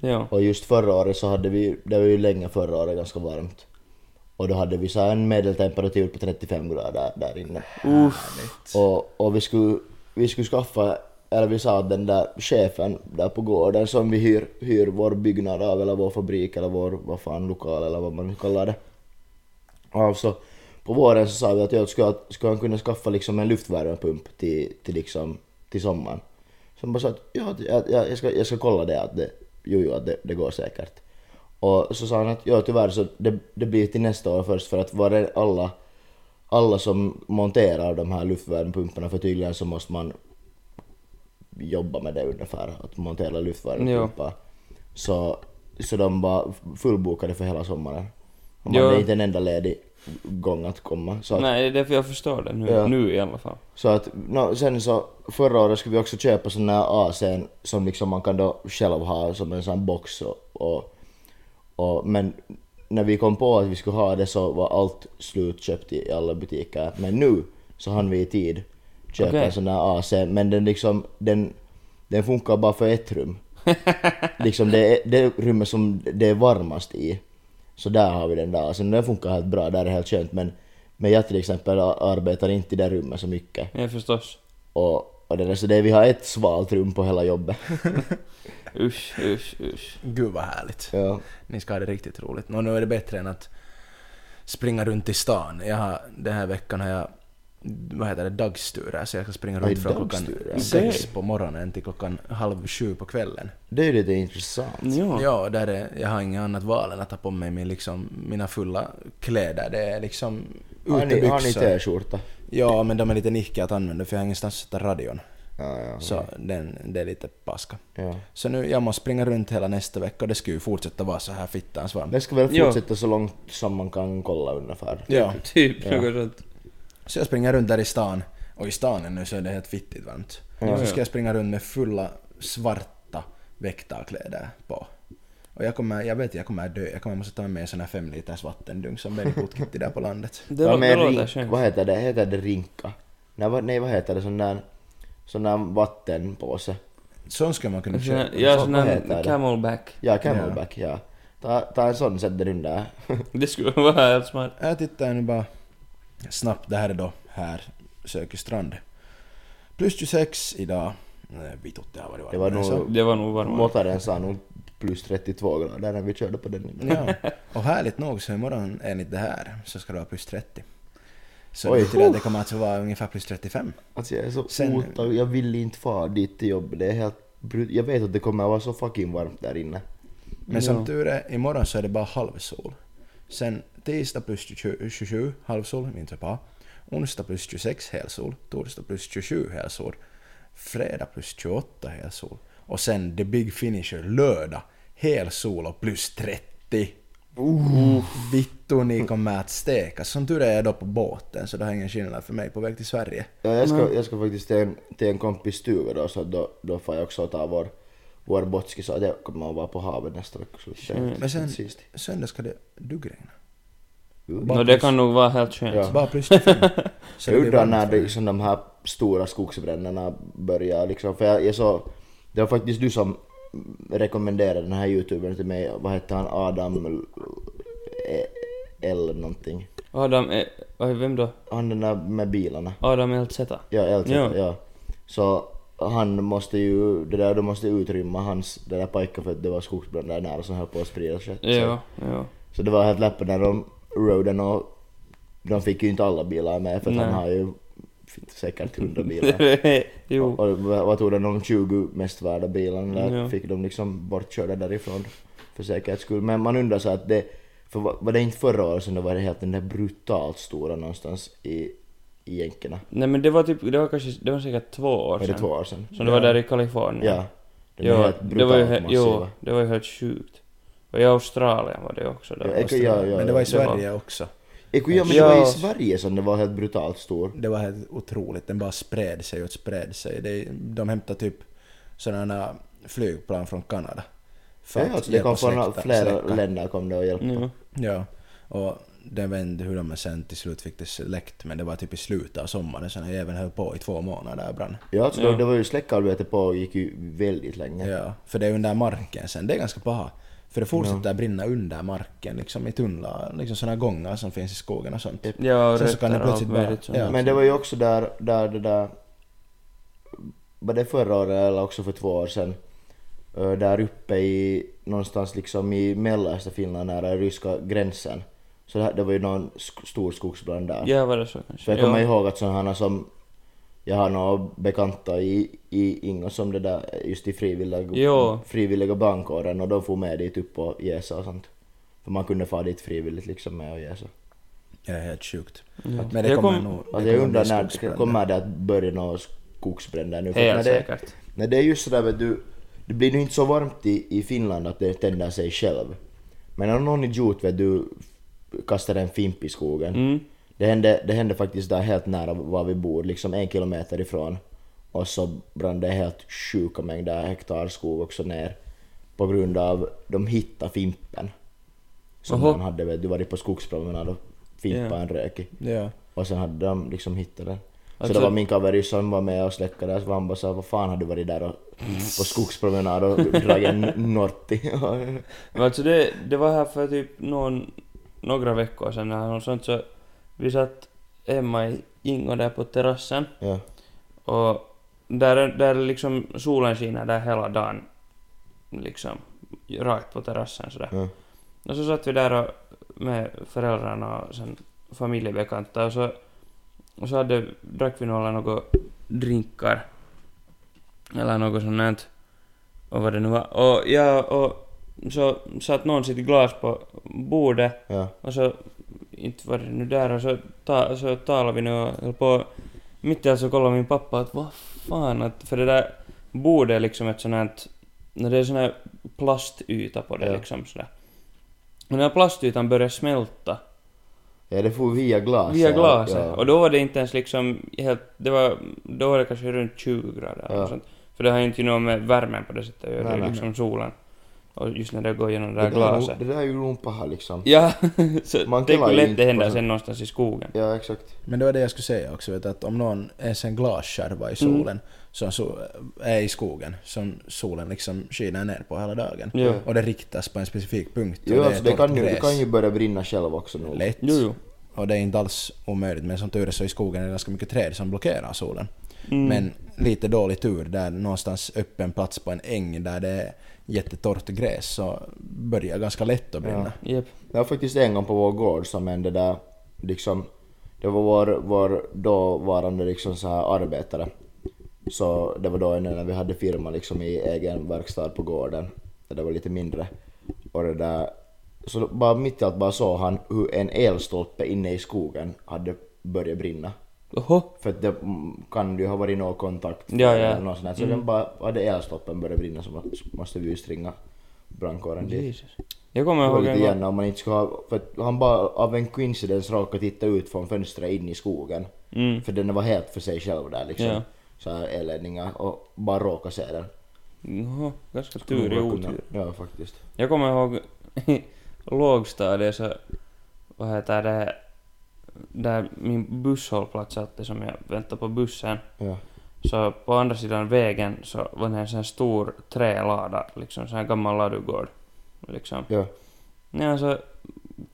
Ja. Och just förra året så hade vi, det var ju länge förra året ganska varmt. Och då hade vi så en medeltemperatur på 35 grader där inne. Uff. Och, och vi, skulle, vi skulle skaffa, eller vi sa att den där chefen där på gården som vi hyr, hyr vår byggnad av, eller vår fabrik, eller vår vad fan, lokal, eller vad man nu kallar det. Och så på våren så sa vi att jag skulle, skulle han kunna skaffa liksom en luftvärmepump till, till, liksom, till sommaren. Så han bara sa att ja, jag, jag, jag, ska, jag ska kolla det, att det, jo, jo, att det, det går säkert. Och så sa han att ja, tyvärr så det, det blir till nästa år först för att var det alla alla som monterar de här luftvärmepumparna för tydligen så måste man jobba med det ungefär, att montera luftvärmepumpar. Så, så de var fullbokade för hela sommaren. Och man hade inte en enda ledig gång att komma. Så att, Nej, det är därför jag förstår det nu, Ja. nu i alla fall. så att no, sen så förra året skulle vi också köpa sån här AC'n som liksom man kan då själv ha som en sån box och, och, och men när vi kom på att vi skulle ha det så var allt slutköpt i alla butiker. Men nu så hann vi i tid köpa Okej. en sån här AC men den liksom den, den funkar bara för ett rum. [LAUGHS] liksom det, är- det rummet som det är varmast i. Så där har vi den där. Alltså den funkar helt bra, där är helt skönt men men jag till exempel arbetar inte i det rummet så mycket. Ja, förstås. Och, och det där, så det, vi har ett svalt rum på hela jobbet. [LAUGHS] Usch, usch, usch. Gud vad härligt. ja. Ni ska ha det riktigt roligt. Nå, nu är det bättre än att springa runt i stan. Jag har, den här veckan har jag, vad heter det, dagsturer. Så jag ska springa runt från klockan dagsturer. sex på morgonen till klockan halv sju på kvällen. Det är ju lite intressant. Ja. Ja, där är, jag har inget annat val än att ta på mig min, liksom, mina fulla kläder. Det är liksom ni, har ni utebyxor. t-skjorta? Ja, men de är lite nickiga att använda för jag har ingenstans att sätta radion. Ja, ja. Så den, det är lite paska. ja. Så nu, jag måste springa runt hela nästa vecka och det ska ju fortsätta vara så här fittans varmt. Det ska väl Ja. fortsätta så långt som man kan kolla ungefär. Ja, Typ Ja. något sånt. Så jag springer runt där i stan. Och i stan nu så är det helt fittigt varmt. Ja. Så ska jag springa runt med fulla svarta väktarkläder på. Och jag kommer, jag vet jag kommer dö. Jag kommer måste ta med mig en sån här fem liters vattendunk som Benny Putkitti där på landet. [LAUGHS] Det, Ja, lå- med det rink, vad heter det? Heter det rinka? Nej, vad, nej vad heter det? Sån där, sån där vattenpåse. Sån ska man kunna köpa. Ja, Vad sån det? camelback. Ja, camelback, ja. Ta, ta en sån sätter du där. [LAUGHS] Det skulle vara helt smart. Jag tittar nu bara snabbt. Det här är då här, söker strand. Plus 26 idag. Nej, Vitut, det varit Det var varmare så. nog... Det var nog varmare. Måttaren sa nog plus 32 grader när vi körde på den. Ja, [LAUGHS] och härligt nog så imorgon enligt det här så ska det vara plus 30. Så Oj. det det kommer alltså vara ungefär plus 35. Alltså jag är så Sen- otaggad, jag vill inte fara dit till jobbet. Det är helt Jag vet att det kommer att vara så fucking varmt där inne. Men som Ja. tur är, imorgon så är det bara halvsol. Sen tisdag plus 20 27 halvsol, inte bra. Onsdag plus 26 helsol. Torsdag plus 27 helsol. Fredag plus 28 helsol. Och sen the big finisher lördag. Helsol och plus 30. Uh, vittu ni kommer att steka. Som tur är jag då på båten så det har ingen skillnad för mig på väg till Sverige. Ja, jag, ska, jag ska faktiskt till en, till en kompis stuga då, så då, då får jag också ta vår, vår botski så att jag kommer att vara på havet nästa vecka. Så Mm. Men sen söndag ska det duggregna. No, det kan nog vara helt skönt. Ja. Bara plus 25. [LAUGHS] Så det Jag undrar när det, liksom, de här stora skogsbränderna börjar liksom, för jag, jag så, det var faktiskt du som rekommenderade den här youtubern till mig, vad hette han, Adam L, L någonting. Adam, oj, vem då? Han den där med bilarna. Adam LZ. Ja, LZ, Ja. ja. Så han måste ju, det där, de måste utrymma hans, det där pojken för att det var skogsbränder där nära som höll på att sprida sig. Så, Ja, ja. så det var helt läppen när de roaden och de fick ju inte alla bilar med för att Nej. han har ju säkert hundra bilar. [LAUGHS] jo. Och vad vad tog det, de 20 mest värda bilarna där Ja. fick de liksom bortkörda därifrån för säkerhets skull. Men man undrar så att det, för var, det inte förra året som det var helt den där brutalt stora någonstans i, i jänkerna? Nej men det var typ, det var kanske, det var säkert två år Var det sedan. två år sedan? Som det var där i Kalifornien. Ja. Jo, helt det var ju, brutalt he- jo, det var ju helt sjukt. Och i Australien var det också Ja, där. ek- ja, ja, Men det var i ja. det var- Sverige också. Eko, ja men det var Ja. i Sverige som det var helt brutalt stor. Det var helt otroligt. Den bara spred sig och spred sig. Det, de hämtade typ sådana flygplan från Kanada. För Ja, att alltså det kom från flera släcka. länder kom det och hjälpte. Ja. Ja. Och det vet inte hur de sen till slut fick det släckt men det var typ i slutet av sommaren här jäveln höll på i två månader där brann. Ja, alltså Ja. Då, det var ju släckarbete på och gick ju väldigt länge. Ja, för det är under marken sen. Det är ganska paha. För det fortsätter brinna under marken liksom i tunnlar, liksom sådana gångar som finns i skogen och sånt. Ja, och Sen så kan det plötsligt bara- ja. Men det var ju också där, där det där... Var det förra året eller också för två år sedan? Där uppe i någonstans liksom i mellersta Finland nära ryska gränsen. Så det, här- det var ju någon sk- stor skogsbrand där. Ja, var det så kanske? För jag kommer ja. ihåg att sådana som jag har några bekanta i, i Ingo som det där just i frivilliga, Jo. frivilliga brandkåren och de får med dit upp och jäsa och sånt. För man kunde få dit frivilligt liksom med och jäsa. Är helt sjukt. Ja. Men det Jag kommer kom- nog... Alltså jag undrar när kommer det att börja några skogsbränder nu? För Helt när det, säkert. när det är just sådär vet du, det blir nu inte så varmt i, i Finland att det tänder sig själv. Men om någon idiot vet du kastar en fimp i skogen. Mm. Det hände, det hände faktiskt där helt nära var vi bor, liksom en kilometer ifrån. Och så brann det helt sjuka mängder hektar skog också ner. På grund av de hittade fimpen. Som man hade vet du, varit på skogspromenad och fimpa Ja. en rök i. Ja. Och sen hade de liksom hittat den. Så Alltså- det var min kaveri som var med och släckade så han bara sa vad fan har du varit där och, [LAUGHS] på skogspromenad och dragit en norti? [LAUGHS] Alltså det, det var här för typ någon, några veckor sedan eller något sånt så vi satt hemma i Ingo där på terrassen ja. och där, är- där är liksom solen skiner där hela dagen liksom rakt på terrassen sådär. Ja. Och så satt vi där och, med föräldrarna och sen familjebekanta och så, och så hade, drack vi några några drinkar. Eller något sånt. Och vad det nu var. Och ja, och så satt någon sitt glas på bordet ja. och så, inte var det nu där och så, ta, så talade vi nu och på. Mitt i allt så kollade min pappa att vad fan att, för det där bordet är liksom ett sånt här, när det är sån här plastyta på det Ja. liksom sådär. Och den här plastytan började smälta Ja, det får via glaset. via glaset. Ja. Och då var det inte ens liksom helt, det var, då var det kanske runt 20 grader eller Ja. något sånt. För det har ju inte något med värmen på det sättet att göra, det är liksom solen. Och just när det går igenom det det, där är glaset. det där är ju nog paha liksom. Ja, [LAUGHS] så Man tänk hur ju lätt inte det händer sen någonstans i skogen. Ja, exakt. Men det var det jag skulle säga också, vet, att om någon ens en glasskärva i Mm. solen som så, är i skogen som solen liksom skiner ner på hela dagen Jo. och det riktas på en specifik punkt Jo, det alltså är det kan, ju, det kan ju börja brinna själv också nu. Lätt. Jo, jo. Och det är inte alls omöjligt men som tur är så i skogen är det ganska mycket träd som blockerar solen. Mm. Men lite dålig tur där någonstans öppen plats på en äng där det är jättetorrt gräs så börjar ganska lätt att brinna. Jep. Det var faktiskt en gång på vår gård som det där, liksom, det var vår, vår dåvarande liksom så här arbetare. Så det var då när vi hade firma liksom i egen verkstad på gården, där det var lite mindre. Och det där, så bara mitt i allt bara såg han hur en elstolpe inne i skogen hade börjat brinna. Oho. För att det mm, kan ju ha varit någon kontakt Ja, ja. eller något sånt. Så den bara, hade elstolpen börjat brinna så måste vi just ringa brandkåren dit. Jag kommer ihåg en gång. om man inte skulle ha, för att han bara av en coincidence råkade titta ut från fönstret in i skogen. Mm. För den var helt för sig själv där liksom. Ja. Så här elledningar och bara råkade se den. Jaha, ganska tur i otur. Ja faktiskt. Jag kommer ihåg i [LAUGHS] lågstadiet så, vad heter det, där min busshållplats alltid som jag väntade på bussen. Ja. Så på andra sidan vägen så var det en sån här stor trälada, liksom sån här gammal ladugård. Liksom. Ja. Ja, så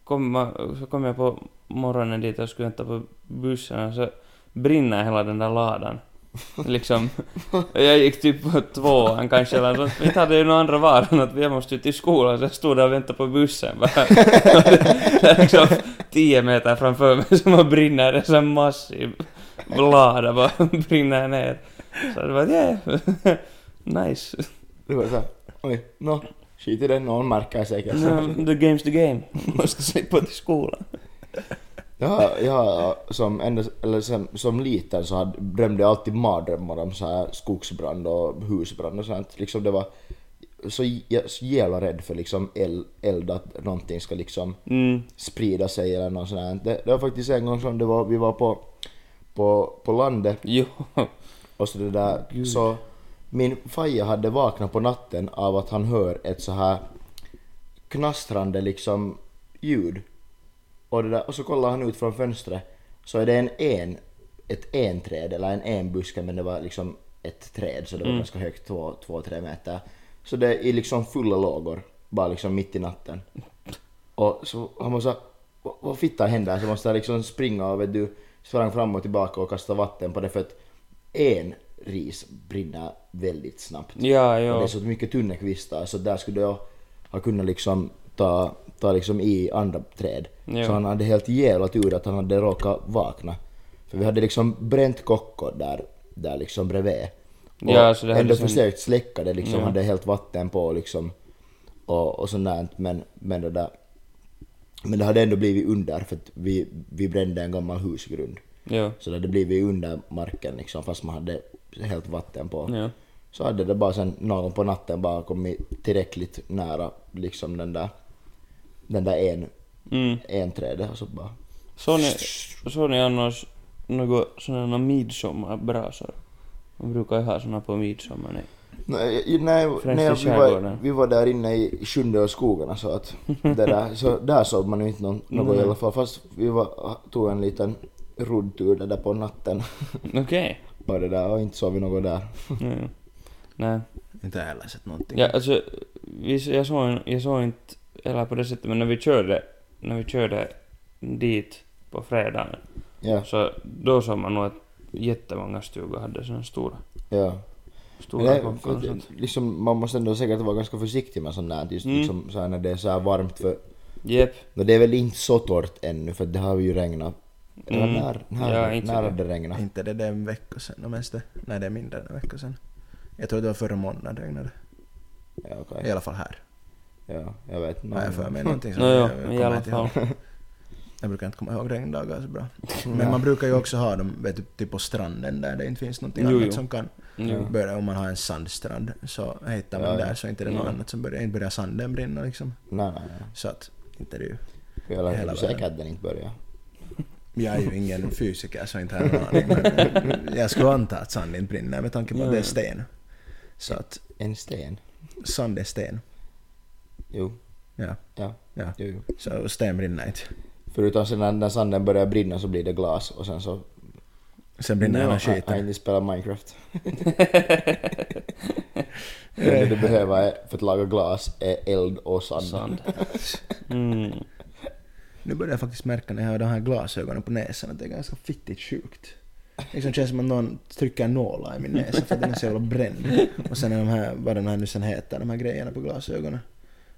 kom, så kom jag på morgonen dit och skulle vänta på bussen och så brinner hela den där ladan. Liksom, jag gick typ på tvåan kanske eller sånt. Vi hade ju några andra varan att vi måste ju till skolan så jag stod där och väntade på bussen bara. Det är liksom tio meter framför mig som brinner en sån massiv lada bara brinner ner. Så det var yeah. nice. Det var såhär, oj, nå, skit i det, någon märker säkert. No, the game's the game. Måste slippa till skolan. Ja, ja som, ända, eller som, som liten så hade, drömde jag alltid mardrömmar om så här skogsbrand och husbrand och sånt. Liksom det var så, jä- så jävla rädd för liksom eld, eld att någonting ska liksom Mm. sprida sig eller något sånt här. det, det var faktiskt en gång som det var, vi var på, på, på landet Jo. och så det där, så min faja hade vaknat på natten av att han hör ett så här knastrande liksom ljud. Och, det där, och så kollar han ut från fönstret så är det en en, ett enträd eller en enbuske men det var liksom ett träd så det var Mm. ganska högt, två, två, tre meter. Så det är liksom fulla lågor, bara liksom mitt i natten. Och så han måste vad, fittan händer? Så måste jag liksom springa och vet du, sprang fram och tillbaka och kasta vatten på det för att en ris brinner väldigt snabbt. Ja, Och det är så mycket tunna kvistar så där skulle jag ha kunnat liksom ta, ta liksom i andra träd. Ja. Så han hade helt jävla tur att han hade råkat vakna. För vi hade liksom bränt kockor där, där liksom bredvid. Och Ja, så det hade ändå som- försökt släcka det liksom, Ja. hade helt vatten på liksom. Och, och sånt där, men, men det där. Men det hade ändå blivit under för att vi, vi brände en gammal husgrund. Jo. Så det hade blivit under marken liksom fast man hade helt vatten på. Ja. Så hade det bara sen någon på natten bara kommit tillräckligt nära liksom den där, den där en, Mm. en trädet och så bara... Såg ni, såg ni annars något sådana midsommarbrasor? Man brukar ju ha såna på midsommar. Nej. Nej, i- nej, i nej vi, var, vi var där inne i sjunde och skogarna så att det där, [LAUGHS] så där såg man ju inte någon, något i Nej. alla fall fast vi var, tog en liten roddtur där, där på natten [LAUGHS] Okej. och det där och inte såg vi något där. Ja. Nej. Inte heller sett någonting. Ja, alltså, vi, jag, såg, jag såg inte, eller på det sättet, men när vi körde, när vi körde dit på fredagen, Ja, så då såg man nog att jättemånga stugor hade såna stora, ja. stora det, kockar och sånt. liksom, man måste ändå säkert vara ganska försiktig med sånt där just Mm. liksom så här när det är så här varmt för Jep. No, det är väl inte så torrt ännu för det har ju regnat. Eller Mm. när, när, Ja, inte när hade det regnat? Inte det där en vecka sen, om ens det. Nej, det är mindre än en vecka sen. Jag tror det var förra månaden regnade Ja, det. I alla fall här. Ja, jag vet. Har jag för mig [LAUGHS] någonting Nå, jo, jag i kommer alla inte ihåg. fall. [LAUGHS] Jag brukar inte komma ihåg regndagar så bra. Mm. Men man brukar ju också ha dem vet du, typ på stranden där det inte finns någonting Jo, annat jo. som kan Jo. börja. Om man har en sandstrand så hittar man Ja, där så inte det är något Ja. annat som börjar. Inte börjar sanden brinna liksom. Nej, nej, nej. Så att inte det ju. Jag är Hela ju säker världen. att den inte börjar. Jag är ju ingen fysiker så inte har jag någon aning. Men jag skulle anta att sand inte brinner med tanke på att det är sten. Så att En sten? sand är sten. Jo. Ja, Ja. ja. Jo, jo. Så sten brinner inte. Förutom sen när, när sanden börjar brinna så blir det glas och sen så... Sen brinner hela Jag har skiten. inte spelat Minecraft. [LAUGHS] det du behöver för att laga glas är eld och sand. Sand. [LAUGHS] Mm. Nu börjar jag faktiskt märka när jag har de här glasögonen på näsan att det är ganska fittigt sjukt. Liksom känns som att någon trycker nålar i min näsa för att den är så jävla bränd. [LAUGHS] Och sen är de här, vad den här nu sen heter, de här grejerna på glasögonen.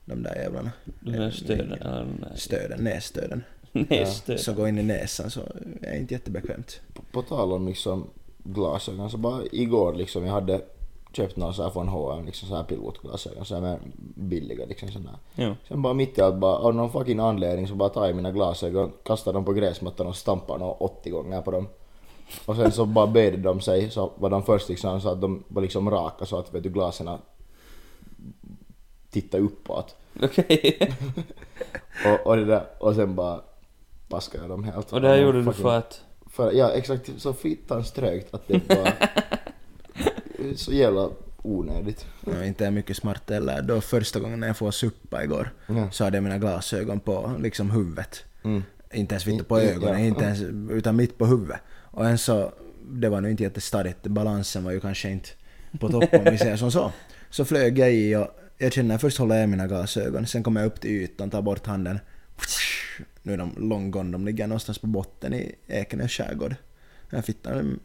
De där jävlarna. De där stöden, där Stöden, nässtöden. [LAUGHS] nässtöden. Så går in i näsan så är det inte jättebekvämt. På, på tal om liksom glasögon så bara igår liksom jag hade köpt någon så här från H&M liksom så här pilotglasögon, så här med billiga liksom sådana här. Jo. Sen bara mitt i allt bara av någon fucking anledning så bara tar jag mina glasögon, kastar dem på gräsmattan och stampar dem 80 gånger på dem. Och sen så bara böjde de sig så var de först liksom så att de var liksom raka så att vet du glasen tittade uppåt. Okej. [LAUGHS] Och, och, det där, och sen bara paskade jag dem helt. Och det här gjorde du för att... för, ja exakt, så fittans trögt att det bara... [LAUGHS] så jävla onödigt. Ja, inte är mycket smart heller. Då första gången när jag får suppa igår Ja. så hade jag mina glasögon på liksom huvudet. Mm. Inte ens vitt på ögonen, ja. inte ens, utan mitt på huvudet. Och en så, det var nu inte jättestadigt, balansen var ju kanske inte på topp om vi säger som så. Så flög jag i och jag känner först håller jag mina glasögon, sen kommer jag upp till ytan, tar bort handen. Nu är de long gone, de ligger någonstans på botten i Ekenäs skärgård. Jag fittan,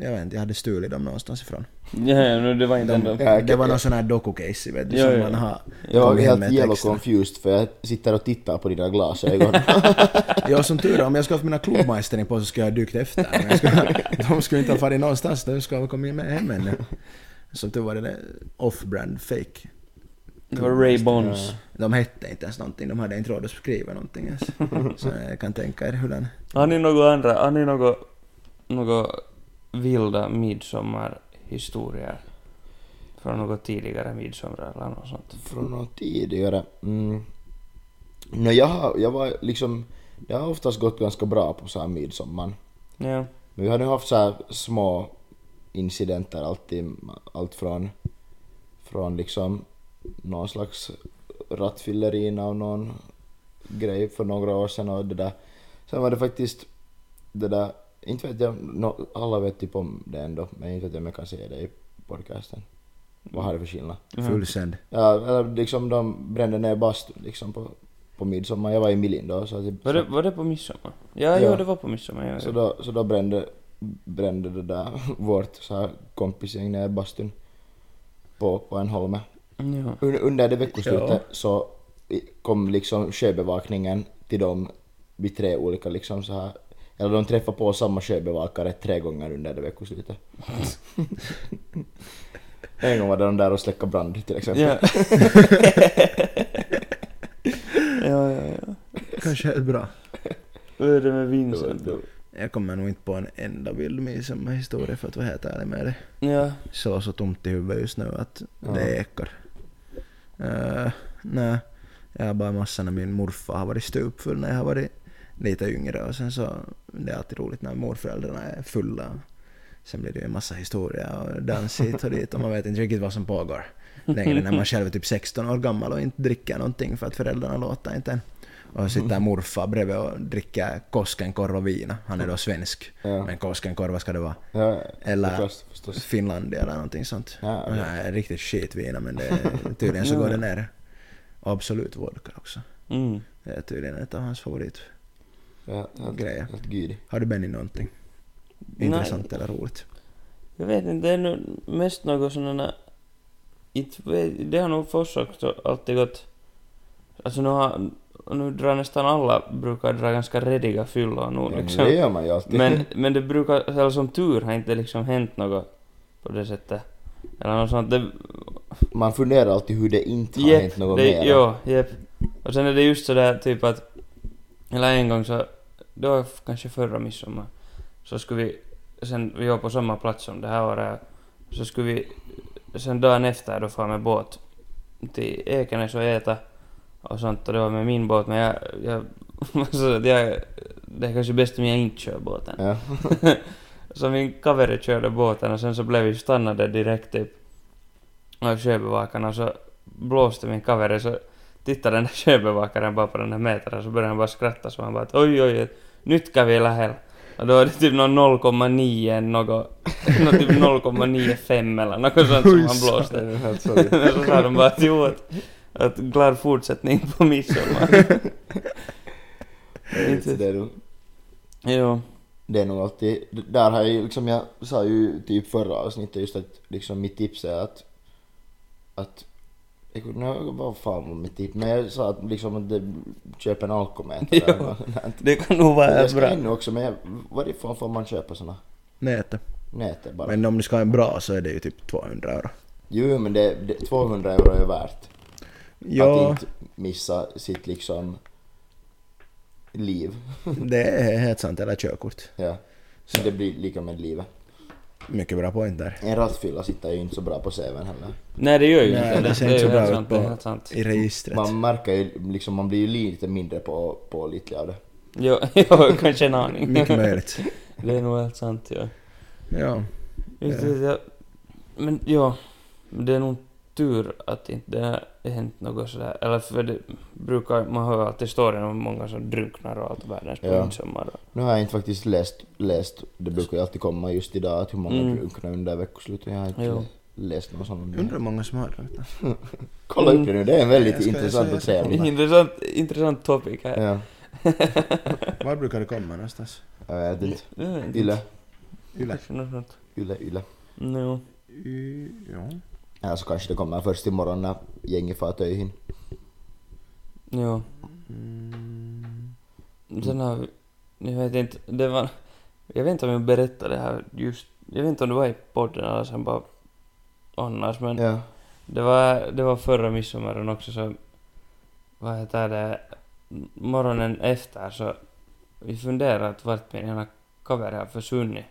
jag vet inte, jag hade stulit dem någonstans ifrån. Ja, ja, no, det var inte ändå... Ja, Det var någon sån här doku-case vet du, Jo, som jo. man har Jag var helt yellow confused för jag sitter och tittar på dina glasögon. [LAUGHS] Ja, som tur är, om jag skulle haft mina klubmajstring på så skulle jag ha dykt efter. Men jag skulle, de skulle inte ha farit någonstans, de skulle ha kommit med hem ännu. Som tur var det det off-brand fake. Det var Ray Bonds. De hette inte ens någonting, de hade inte råd att skriva någonting ens. [LAUGHS] Så jag kan tänka er hur den... Har ni något andra, har ni något, något vilda midsommarhistorier? Från något tidigare midsommar eller något sånt? Från något tidigare. Mm. No, jag, har, jag var liksom... Jag har oftast gått ganska bra på så här midsommar. Ja. Men vi har nu haft så här små incidenter alltid. Allt från, från liksom någon slags rattfyllerina och någon grej för några år sedan och det där. Sen var det faktiskt det där, inte vet jag, no, alla vet typ om det ändå, men inte vet jag om jag kan säga det i podcasten. Vad har det för skillnad? Fullsänd. Ja, eller liksom de brände ner bastun liksom på, på midsommar. Jag var i Milin då så, typ, Var det, var det på midsommar? Ja, Ja. jo, det var på midsommar. Ja, så, ja. då, så då brände, brände det där [LAUGHS] vårt så här kompisgäng ner bastun på, på en holme. Ja. Un- Under det veckoslutet Ja. så kom liksom sjöbevakningen till dem vid tre olika liksom så här eller de träffade på samma sjöbevakare tre gånger under det veckoslutet. [LAUGHS] en gång var de där och släckte brand till exempel. Ja. [LAUGHS] ja, ja, ja. Kanske helt bra. Hur är det med Vincent då? Jag kommer nog inte på en enda vild midsommarhistoria för att vara helt ärlig med dig. Ja. Så så tomt i huvudet just nu att Ja. det ekar. Uh, nej, jag har bara massa när min morfar har varit stupfull när jag har varit lite yngre och sen så, det är alltid roligt när morföräldrarna är fulla. Sen blir det ju en massa historia och dans hit och dit och man vet inte riktigt vad som pågår längre när man själv är typ 16 år gammal och inte dricker någonting för att föräldrarna låter inte en. Och sitter morfar bredvid och dricker Koskenkorva vina. Han är då svensk. Ja. Men Koskenkorva ska det vara. Ja, Eller förstås, förstås. Finlandia eller någonting sånt. Ja, här är riktigt skitvina men det är, tydligen så går det ner. Och absolut vodka också. Mm. Det är tydligen ett av hans favorit. Ja, helt, helt. Har du Benny någonting? Intressant eller roligt? Jag vet inte, det är nog mest något sådana... Det har nog för oss också alltid gått... Alltså nu har... Nu drar nästan alla brukar dra ganska rediga fyllor nu Ja, men liksom. det gör man ju alltid. Men, men det brukar, eller som tur har inte liksom hänt något på det sättet. Eller något sånt. Det, man funderar alltid hur det inte har Jep, hänt något det, mer. Jo, jep. Och sen är det just sådär typ att, eller en gång så, det var kanske förra midsommar, så skulle vi, sen vi var på samma plats som det här året, så skulle vi sen dagen efter då fara med båt till Ekenäs och äta och sånt och det var med min båt men jag, jag, så att jag det är kanske bäst om jag inte kör båten. Ja. [LAUGHS] Så min kaveri körde båten och sen så blev vi stannade direkt typ av sjöbevakarna och så blåste min kaveri så tittade den där [LAUGHS] sjöbevakaren bara på den där mätaren så började han bara skratta så han bara att oj oj oj, nyt kävi lähellä. Och då var det typ någon 0,9 något, [LAUGHS] något typ 0,95 eller något sånt som han blåste. Så sa de bara att jo, att, att glad fortsättning på midsommar. [LAUGHS] Det, är nog, jo. det är nog alltid, där har jag ju liksom, jag sa ju typ förra avsnittet just att liksom mitt tips är att, att jag kunde, vad fan var mitt tips? Men jag sa att liksom att det, köp en alkometer Jo. eller något. Det kan nog vara Jag ska bra. in också men jag, varifrån får man köpa såna? Nätet. Nätet bara? Men om du ska ha en bra så är det ju typ 200 euro. Jo, men det, det, 200 euro är värt. Ja, Att inte missa sitt liksom liv. [LAUGHS] det är helt sant. Eller körkort. Ja. Så det blir lika med livet. Mycket bra point där. En rattfylla sitter ju inte så bra på CVn heller. Nej det gör ju Nej, inte det ser är inte så ju bra ut på- sant. I registret. Man märker ju liksom, man blir ju lite mindre på, på lite av det. Jo, jo, kanske en aning. Mycket möjligt. [LAUGHS] det är nog helt sant ja. Ja. Ja. Men ja, det är nog tur att inte det har hänt något sådär. Eller för det brukar, man hör alltid historien om många som drunknar och allt världens på Ja. midsommar. Nu har jag inte faktiskt läst, läst det brukar ju alltid komma just idag att hur många Mm. drunknar under veckoslutet. Jag har inte Jo. läst någon sån. Undrar hur många som har drunknat. [LAUGHS] Kolla upp det nu, det är en väldigt intressant och trevlig. Intressant, intressant topic här. Ja, [LAUGHS] Var brukar det komma någonstans? jag vet inte. Yle, Yle. Något sånt. yle, yle. No. Y- Ja. Ja, så kanske det kommer först imorgon när gänget far töihin. Jo. Mm. Sen har vi, jag vet inte, det var, jag vet inte om jag berättade det här just, jag vet inte om det var i podden eller sen bara annars men Ja. det var, det var förra midsommaren också så, vad heter det, morgonen efter så vi funderade att vart min ena kaveri har försvunnit.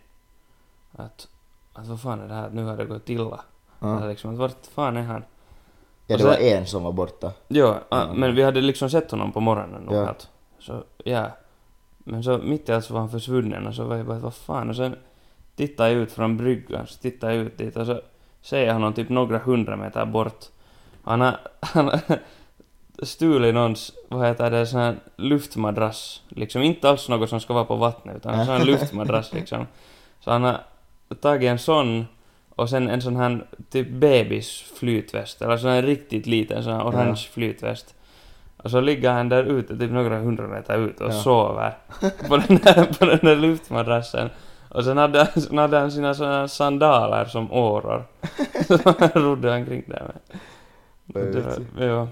Att, att vad fan är det här, att nu har det gått illa. Eller Ja. liksom, att vart fan är han? ja, det var sen- en som var borta. Jo, Mm. men vi hade liksom sett honom på morgonen och Ja. allt. Så, ja. Men så mitt i allt så var han försvunnen och så var jag bara, vad fan? Och sen tittade jag ut från bryggan, så tittade jag ut dit och så ser jag honom typ några hundra meter bort. Han har, [LAUGHS] han har stulit någons, vad heter det, sån här luftmadrass. Liksom inte alls något som ska vara på vattnet, utan en sån här [LAUGHS] luftmadrass liksom. Så han har tagit en sån och sen en sån här typ bebis flytväst, eller sån här riktigt liten sån här orange flytväst. Och så ligger han där ute, typ några hundra meter ut och Ja. sover [LAUGHS] på den, där, på den där luftmadrassen. Och sen hade, sen hade han sina såna sandaler som åror. [LAUGHS] som han rodde omkring där med. Det var, ja.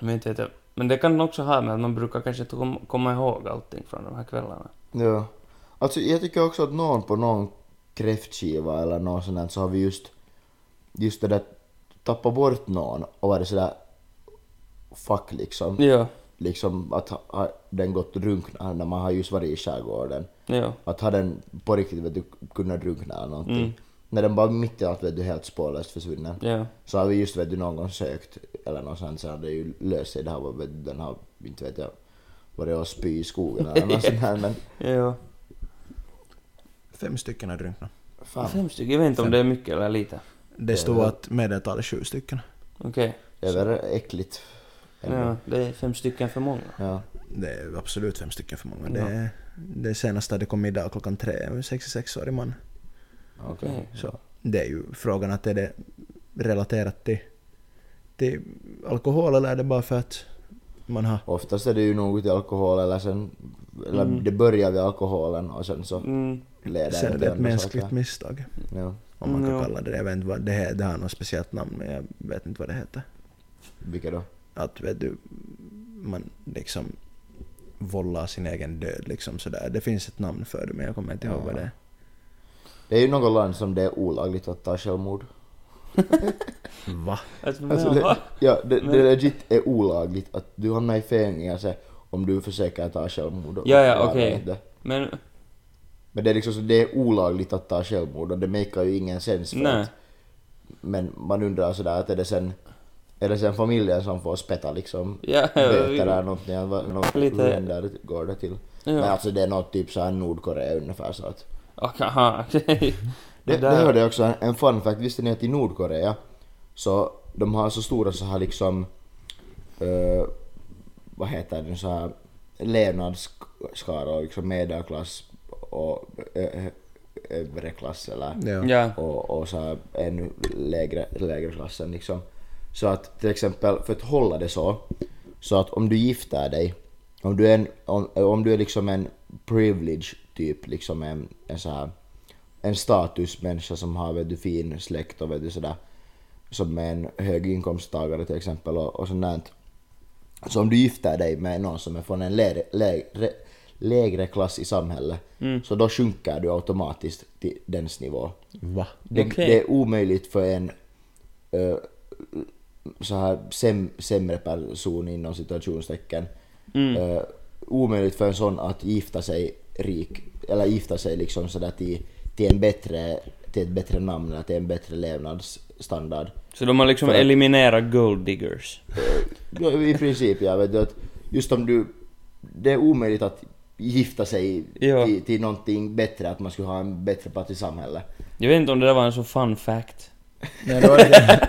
Men inte vet jag. Men det kan också ha med att man brukar kanske inte kom, komma ihåg allting från de här kvällarna. Ja. Alltså jag tycker också att någon på någon kräftskiva eller något sånt där så har vi just, just det där tappat bort någon och varit sådär fuck liksom. Ja, Liksom att ha, den gått och drunknat när man har just varit i skärgården. ja. Att ha den på riktigt vet du kunnat drunkna eller någonting. Mm. När den bara mitt i allt vet du helt spårlöst försvunnen. Ja. Så har vi just vet du någon gång sökt eller något sånt så har det ju löst sig. Det har varit, vet du, den har inte vet jag varit och spy i skogen eller något [LAUGHS] sånt här men Ja. Fem stycken har drunknat. fan. Fem stycken, jag vet inte om Fem. det är mycket eller lite. Det stod det- att medeltal är sju stycken. Okej. Det är väl äckligt. Ja, det är fem stycken för många. Ja. Det är absolut fem stycken för många. Ja. Det, det senaste hade kommit idag klockan tre, en 66-årig man. Okej. Okej. Så det är ju frågan att är det relaterat till, till alkohol eller är det bara för att man har... Oftast är det ju något i alkohol eller sen, eller Mm. det börjar vid alkoholen och sen så Mm. Leder Sen är det ett mänskligt saker. misstag. Ja. Om man kan ja. kalla det det. Jag vet inte vad det är. Det har något speciellt namn men jag vet inte vad det heter. Vilka då? Att vet du, man liksom vållar sin egen död liksom sådär. Det finns ett namn för det men jag kommer inte ihåg Ja. vad det är. Det är ju något land som det är olagligt att ta självmord. [LAUGHS] Va? Alltså, Alltså det, ja, det, det legit är olagligt att du hamnar i fängelse om du försöker ta självmord. och Ja, ja, okej. inte. Men, Men det är liksom så, det är olagligt att ta självmord och det makar ju ingen sens för att, Men man undrar sådär att är det sen, är det sen familjen som får spätta liksom? Ja, böter eller någonting, något, Lite- där går det till? Men Ja. alltså det är något typ såhär Nordkorea ungefär så att aha, okej. Det, [LAUGHS] det hörde jag också. En, fun fact, visste ni att i Nordkorea så de har så stora så här liksom eh, vad heter det så här levnadsskaror, liksom medelklass och ö- ö- övre klass eller Ja. Ja. och, och så här ännu lägre, lägre klassen liksom. Så att till exempel för att hålla det så, så att om du gifter dig, om du är, en, om, om du är liksom en privilege typ, liksom en, en så här en statusmänniska som har vet du, fin släkt och vet du, sådär, som är en hög inkomsttagare till exempel och, och sånt där. Så om du gifter dig med någon som är från en lägre, lägre, lägre klass i samhället Mm. så då sjunker du automatiskt till dens nivå. Va? Det, Okej. det är omöjligt för en eh, så här säm, sämre person inom situationstecken. Mm. Eh, omöjligt för en sån att gifta sig rik, eller gifta sig liksom sådär till, till en bättre, till ett bättre namn eller till en bättre levnadsstandard. Så de har liksom För- eliminerat gold diggers. Ja, I princip, jag vet du att just om du, det är omöjligt att gifta sig Ja. till, till någonting bättre, att man skulle ha en bättre plats i samhället. Jag vet inte om det där var en så fun fact. Nej, det var det.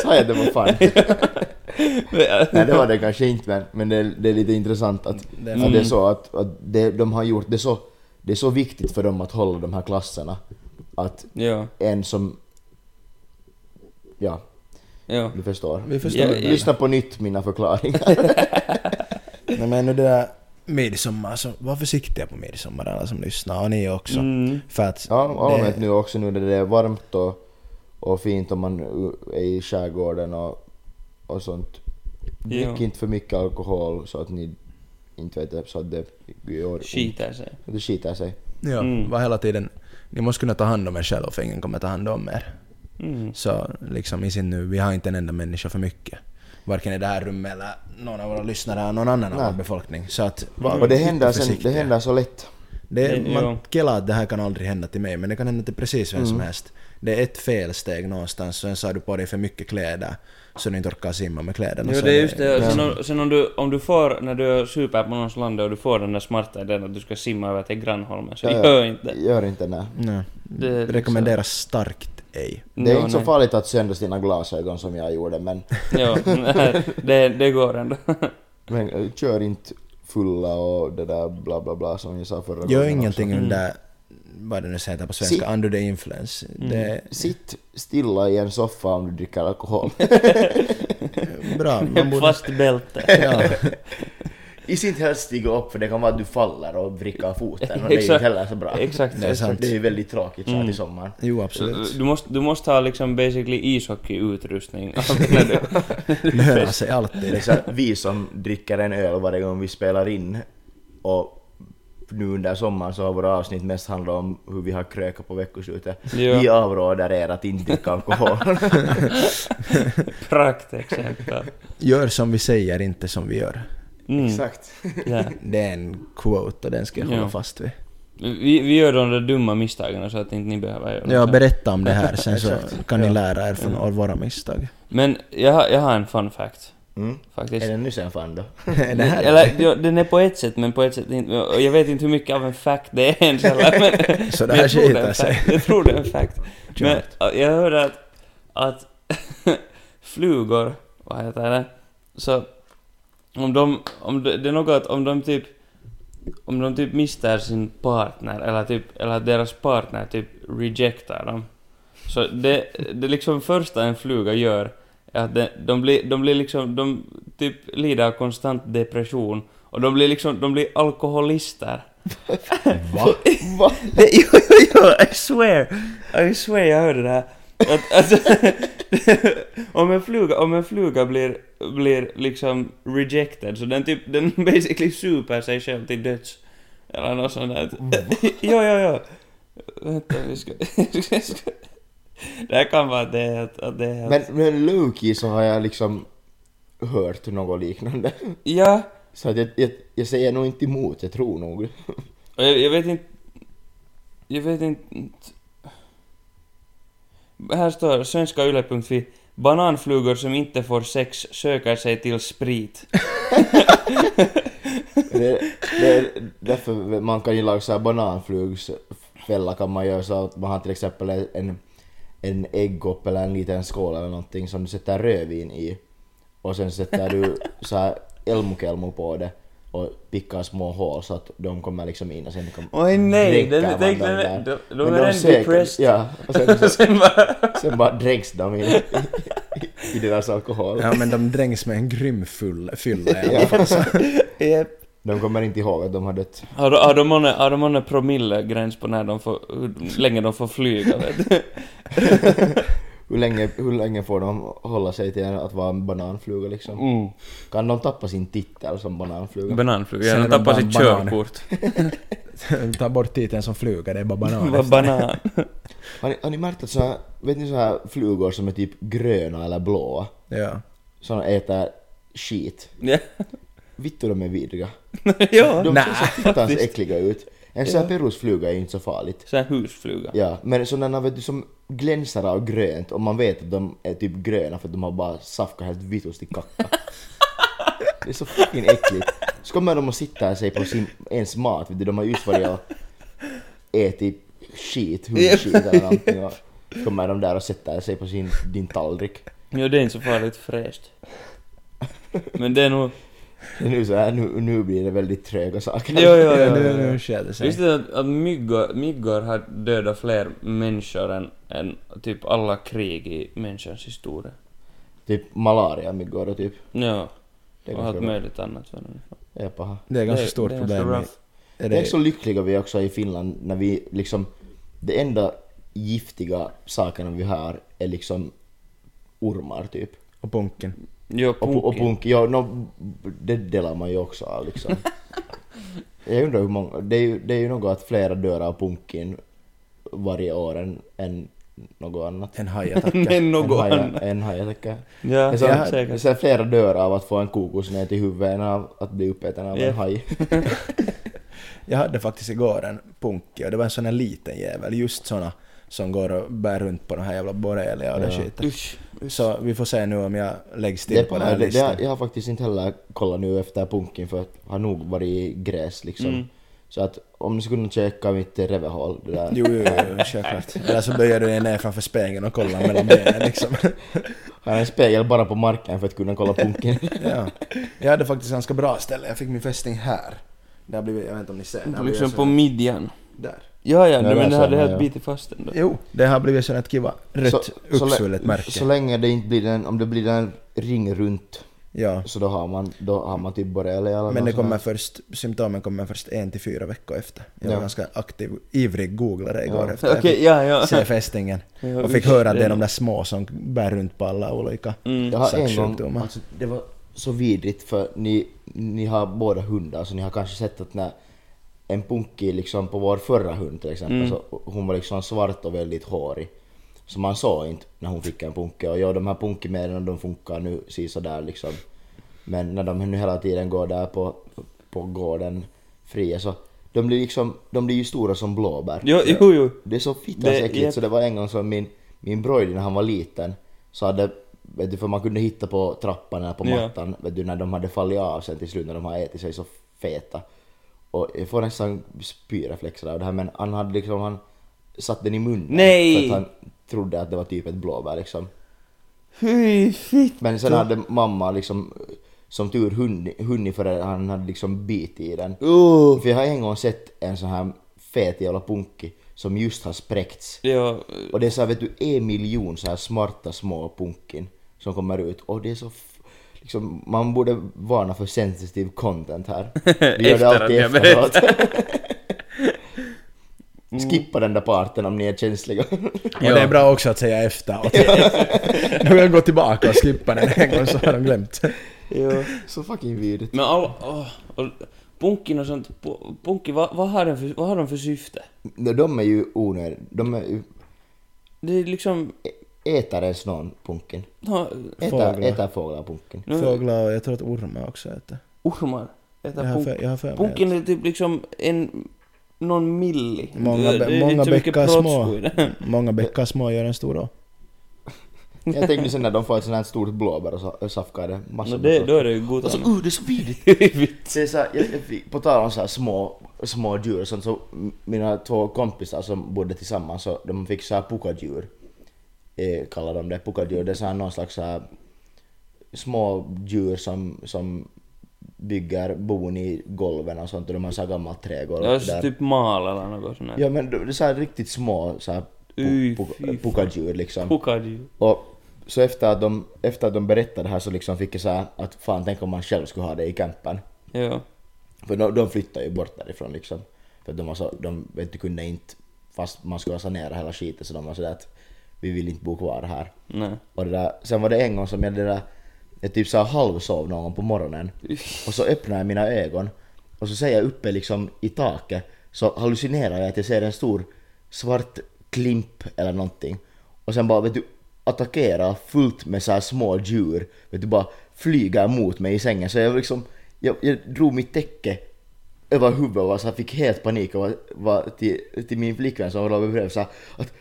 [LAUGHS] Sa jag att det var fan? [LAUGHS] Nej det var det kanske inte men, men det, är, det är lite intressant att Det är att det är så att, att det, de har gjort det så, det är så viktigt för dem att hålla de här klasserna att ja, en som, ja, ja. du förstår. Vi förstår Ja. Lyssna på nytt mina förklaringar. [LAUGHS] Nej men nu det där midsommar, så var försiktiga på midsommar alla som lyssnar och ni också. Mm. För att Ja, allmänt det, nu också nu när det är varmt och, och fint om man är i skärgården och, och sånt. Drick Ja. inte för mycket alkohol så att ni inte vet så att det gör. Skiter sig. Det skiter sig. ja, Mm. var hela tiden, ni måste kunna ta hand om er själv för ingen kommer ta hand om er. Mm. Så liksom i sin nu, vi har inte en enda människa för mycket. Varken i det här rummet eller någon av våra lyssnare eller någon annan av Nej. vår befolkning. Så att var Och det händer, sen, det händer så lätt. Det, Det- man ja. kellar att det här kan aldrig hända till mig, men det kan hända till precis vem som Mm. helst. Det är ett felsteg någonstans, sen så har du på dig för mycket kläder, så du inte orkar simma med kläderna. Jo det är just det, Ja. sen, om, sen om, du, om du får, när du super på någons land och du får den där smarta idén att du ska simma över till grannholmen, så Ja, gör inte det. Gör inte det. Nej, Det liksom- rekommenderas starkt ej. Det är Ja, inte så nej. farligt att söndra sina glasögon som jag gjorde men, [LAUGHS] Ja, [LAUGHS] nej, det, det går ändå. [LAUGHS] men eh, kör inte fulla och det där bla bla bla som jag sa förra Gör gången ingenting också. Mm. under, vad det nu heter på svenska, Si- under the influence. Mm. Det Sitt stilla i en soffa om du dricker alkohol. bra. Man borde, Fast bälte. ja, I inte helst stiga upp för det kan vara att du faller och vrickar foten och det är ju inte heller så bra. Exakt. Det är sant. Det är ju väldigt tråkigt så här Mm. till sommaren. jo absolut. Du måste, du måste ha liksom basically ishockeyutrustning. [LAUGHS] du- [LAUGHS] Lönar sig Det är alltid. så här, vi som dricker en öl varje gång vi spelar in och nu under sommaren så har våra avsnitt mest handlat om hur vi har krökat på veckoslutet. Ja. Vi avråder er att inte dricka alkohol. [LAUGHS] Praktexempel. Gör som vi säger, inte som vi gör. Mm. Exakt. Ja. Det är en quote och den ska jag hålla Ja. fast vid. Vi, vi gör de där dumma misstagen så att inte ni behöver göra Ja, det. berätta om det här, [LAUGHS] sen så kan ni Ja. lära er från våra misstag. Men jag, har- jag har en fun fact. Mm. Faktiskt. Är det nu sen fan då? [LAUGHS] Det här Eller, ja, den är på ett sätt, men på ett sätt inte. Jag vet inte hur mycket av en fact det är ens [LAUGHS] heller, men... Så det här skiter en sig. Jag tror det är en fact. Men jag hörde att, att flugor, vad heter det, så om de, om det, det är något att om de typ, om de typ mister sin partner, eller typ, eller att deras partner typ rejectar dem, så det, det liksom första en fluga gör är att de, de blir, de blir liksom, de typ lider av konstant depression, och de blir liksom, de blir alkoholister. Va? [LAUGHS] Va? [LAUGHS] Jo, jo, jo, I swear! I swear jag hörde det här. Att, att, [LAUGHS] om en fluga, om en fluga blir, blir liksom rejected, så den typ, den [LAUGHS] basically super sig själv till döds. Eller något sånt där. jo, jo, jo. Vänta, vi ska... [LAUGHS] det här kan vara det att, att det är Men, men Loki så har jag liksom hört något liknande. Ja, Så att jag, jag, jag säger nog inte emot, jag tror nog. jag, jag vet inte... Jag vet inte... Här står svenska yle.fi Bananflugor som inte får sex söker sig till sprit. [LAUGHS] Det, det är därför man kan gilla också bananflugsfälla kan man göra så att man har till exempel en, en äggkopp eller en liten skål eller någonting som du sätter rödvin i. Och sen sätter du så här elmukelmu på det och pickar små hål så att de kommer liksom in och sen kom, Oj nej, den, dem den, där. de, de Men är söker- depressed. Ja, och sen, så, [LAUGHS] Sen bara... sen bara dränks de i, i, i deras alkohol. Ja men de drängs med en grym full, fylla i alla Ja. fall. [LAUGHS] Yep. De kommer inte ihåg att de har dött. Har, de- har de månne- har de månne promillegräns på när de får, hur länge de får flyga vet du? [LAUGHS] hur, länge, hur länge får de hålla sig till att vara en bananfluga liksom? Mm. Kan de tappa sin titel som bananfluga? Bananfluga, ja, de tappar bara sitt körkort. [LAUGHS] Ta bort titeln som fluga, det är bara banan. Banan. har, ni, har ni märkt att så här, vet ni så här flugor som är typ gröna eller blåa? Ja. Som äter skit. Ja. Vittu de är vidriga. [LAUGHS] ja. De ser så fittans äckliga ut. En sån här perusfluga är inte så farligt. Så här husfluga. Ja, men sådana vet du som glänser av grönt och man vet att de är typ gröna för att de har bara safkat helt vitusti kacka. [LAUGHS] Det är så fucking äckligt. Så kommer de och sitter sig på sin, ens mat, vet du, de har just varit och ätit skit, [LAUGHS] hundskit eller någonting och kommer de där och sätter sig på sin, din tallrik. Ja, det är inte så farligt fräscht. Men det är nog... Nu, så här, nu, nu blir det väldigt tröga saker. Jo, jo, jo. nu, nu sker det sig. Visste du att, att myggor, myggor har dödat fler människor än, än typ alla krig i människans historia? Typ malaria myggor och typ. Ja. Det är Och allt ganska, möjligt annat. det är paha. Det är ganska Det- stort det är ganska problem. rough. Är Det är det, så lyckliga vi också i Finland när vi liksom, det enda giftiga sakerna vi har är liksom ormar typ. och punken. Jo, Och, pu- och punk, ja, no, det delar man ju också av liksom. [LAUGHS] Jag undrar hur många, det är ju, det är ju något att flera dör av punkin varje år än, än något annat. En hajattacka. Men [LAUGHS] En något haja- annat. En hajatäcka. Ja, Så, ja, säkert. så flera dör av att få en kokos ner till huvudet än av att bli uppäten av Ja. en haj. [LAUGHS] Jag hade faktiskt igår en punky och det var en sån här liten jävel, just såna som går och bär runt på de här jävla borrelia och det Ja. skiten. Usch. Så vi får se nu om jag läggs Det, till på den här det, listan. det, jag har faktiskt inte heller kollat nu efter punkin för att har nog varit i gräs liksom. Mm. Så att om ni skulle kunna checka mitt revehål, det där. Jo, jo, jo, självklart. Eller så böjer du dig ner framför spegeln och kollar mellan benen liksom. [LAUGHS] Har en spegel bara på marken för att kunna kolla punkin. [LAUGHS] Ja. Jag hade faktiskt ganska bra ställe, jag fick min fästing här. Det har blivit, jag vet inte om ni ser. det Liksom så- på midjan. Där. Ja, ja, Ja, men det hade helt bitit fast ändå. Jo, det har blivit sån ett kiva rött Så- uppsvullet märke. så länge det inte blir en, om det blir en ring runt Ja. så då har man, då har man typ borrelia eller Men det kommer här. först, symptomen kommer först en till fyra veckor efter. Jag var Ja. ganska aktiv, ivrig googlare igår Ja. efter [LAUGHS] fick ja, ja. se fästingen. [LAUGHS] Ja, Och fick usch, höra att det är de där små som bär runt på alla olika. Mm. Jag har en gång, alltså, det var så vidrigt för ni, ni har båda hundar så ni har kanske sett att när en punky liksom på vår förra hund till exempel Mm. så hon var liksom svart och väldigt hårig. Så man såg inte när hon fick en punky och ja de här punkymedlen de funkar nu sådär liksom. Men när de nu hela tiden går där på, på gården fria så de blir liksom, de blir ju stora som blåbär. Jo, jo, jo. Det är så fittans äckligt så det var en gång som min, min broider när han var liten så hade, vet du, för man kunde hitta på trappan eller på Ja. mattan, vet du, när de hade fallit av sen till slut när de har ätit sig så feta. Och jag får nästan spyreflexer av det här men han hade liksom, han satt den i munnen Nej! för att han trodde att det var typ ett blåbär liksom. Fy fitt. Men sen hade mamma liksom som tur hunnit, hunnit för han hade liksom bitit i den. Uh. För jag har en gång sett en sån här fet jävla punky som just har spräckts. Ja, Och det är så här, vet du, en miljon så här smarta små punkin som kommer ut och det är så liksom, man borde varna för sensitive content här. [LAUGHS] Vi gör det alltid efteråt. [LAUGHS] Skippa den där parten om ni är känsliga. Och det är bra också att säga efteråt. Nu jag gå tillbaka och skippa den en gång så har de glömt. ja. så fucking vidrigt. Men alla, åh, och punkin och sånt, pu- punki, vad, vad, har den för, vad har de för syfte? De är ju onödiga. De är ju, Det är liksom, äter ens någon punkin? no, Äter, Fåglar. äter fåglar punkin? nu, Fåglar och jag tror att ormar också äter. ormar äter Jag har punk. för, jag har för Punken är typ liksom en, någon milli. Många, det, många bäckar små. [LAUGHS] många bäckar små gör en stor å. [LAUGHS] Jag tänkte sen när de får ett sånt här stort blåbär och så- safkar det massor No, det, då är det ju Och så, godare. uh, det är så vidrigt! [LAUGHS] Vitt. Det är så här, jag, jag på tal om så här små, små djur och sånt, så mina två kompisar som bodde tillsammans, så de fick så här pukadjur. Eh, kallar de det, pukadjur. Det är så här någon slags här, små djur som, som bygger bon i golven och sånt och de har så här gammalt trägolv Ja, där. typ mal eller något sånt där. Ja men det är så här riktigt små så här, Uy, pu, fy pu, fan. pukadjur liksom. Pukadjur. Och så efter att, de, efter att de berättade det här så liksom fick jag så här att fan tänk om man själv skulle ha det i campen. Ja. För de, de flyttade ju bort därifrån liksom. För de var så, de vet du kunde inte, fast man skulle ha sanerat hela skiten så de var sådär att vi vill inte bo kvar här. Nej. Och det där, sen var det en gång som jag det där, jag typ så här halvsov någon gång på morgonen. Och så öppnar jag mina ögon och så ser jag uppe liksom i taket så hallucinerar jag att jag ser en stor svart klimp eller någonting. Och sen bara vet du attackera fullt med så här små djur. Vet du bara flyga emot mig i sängen så jag liksom jag, jag drog mitt täcke över huvudet och så fick helt panik och var, var till, till min flickvän som låg bredvid så att,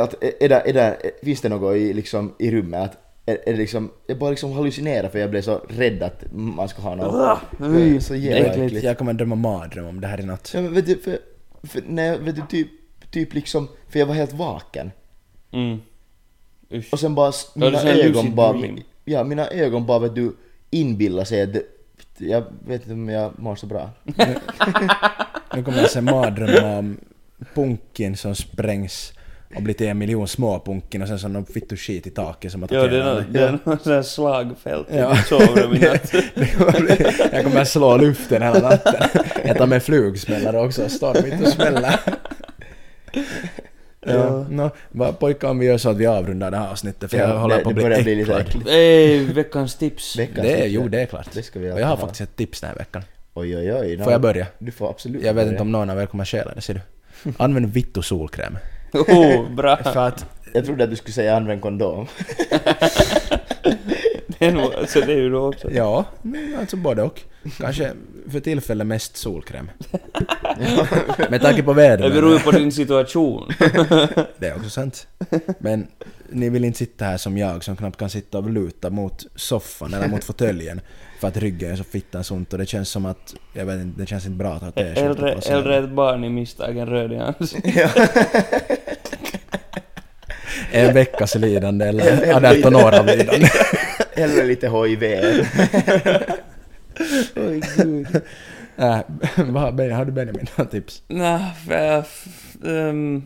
att är det, är det, finns det något i, liksom, i rummet? Att, är, är det liksom, jag bara liksom hallucinerade för jag blev så rädd att man ska ha något. Uy, så jävla äckligt. Jag kommer drömma mardröm om det här i natt. Ja, men vet du, för, för jag, vet du, typ, typ liksom, för jag var helt vaken. Mm. Usch. Och sen bara, mina ögon bara, dream. ja mina ögon bara vet du, inbillar sig att, jag vet inte om jag mår så bra. Nu [LAUGHS] kommer jag se mardrömmar om punkin som sprängs och blir till en miljon små punkin och sen så någon fittu skit i taket som Ja, det är attackerar nå- mig. det är något sånt här slagfält i Ja. mitt sovrum i natt. [LAUGHS] Jag kommer att slå luften hela natten. Jag tar med flugsmällare också och står mitt och smäller. Ja, no, vad pojkar om vi gör så att vi avrundar det här avsnittet för Ja, jag håller det- på att bli börjar bli lite äcklad. äckligt. Ey, veckans tips. Veckans Det tips, jo det är klart. Det ska vi Och jag har ha. faktiskt ett tips den här veckan. Oj oj oj. Får jag börja? Du får absolut Jag vet börja. inte om någon av er kommer att stjäla det, ser du. Använd vittu solkräm. Oh, [LAUGHS] bra. För att, Jag trodde att du skulle säga använd kondom. [LAUGHS] Det är, nog, alltså, det är ju då också. ja, men alltså både och. Kanske för tillfället mest solkräm. [LAUGHS] Med tanke på Det vädret. beror ju på din situation. [LAUGHS] Det är också sant. Men ni vill inte sitta här som jag som knappt kan sitta och luta mot soffan eller mot fåtöljen för att ryggen är så fittans ont och det känns som att, jag vet inte, det känns inte bra att ha på sig. hellre ett barn i misstag än röd i ansiktet. [LAUGHS] En veckas lidande eller 18 år av lidande. Hellre lite HIV. Oj, gud. [LAUGHS] Äh, [LAUGHS] vad har du Benjamin några tips? F- ehm,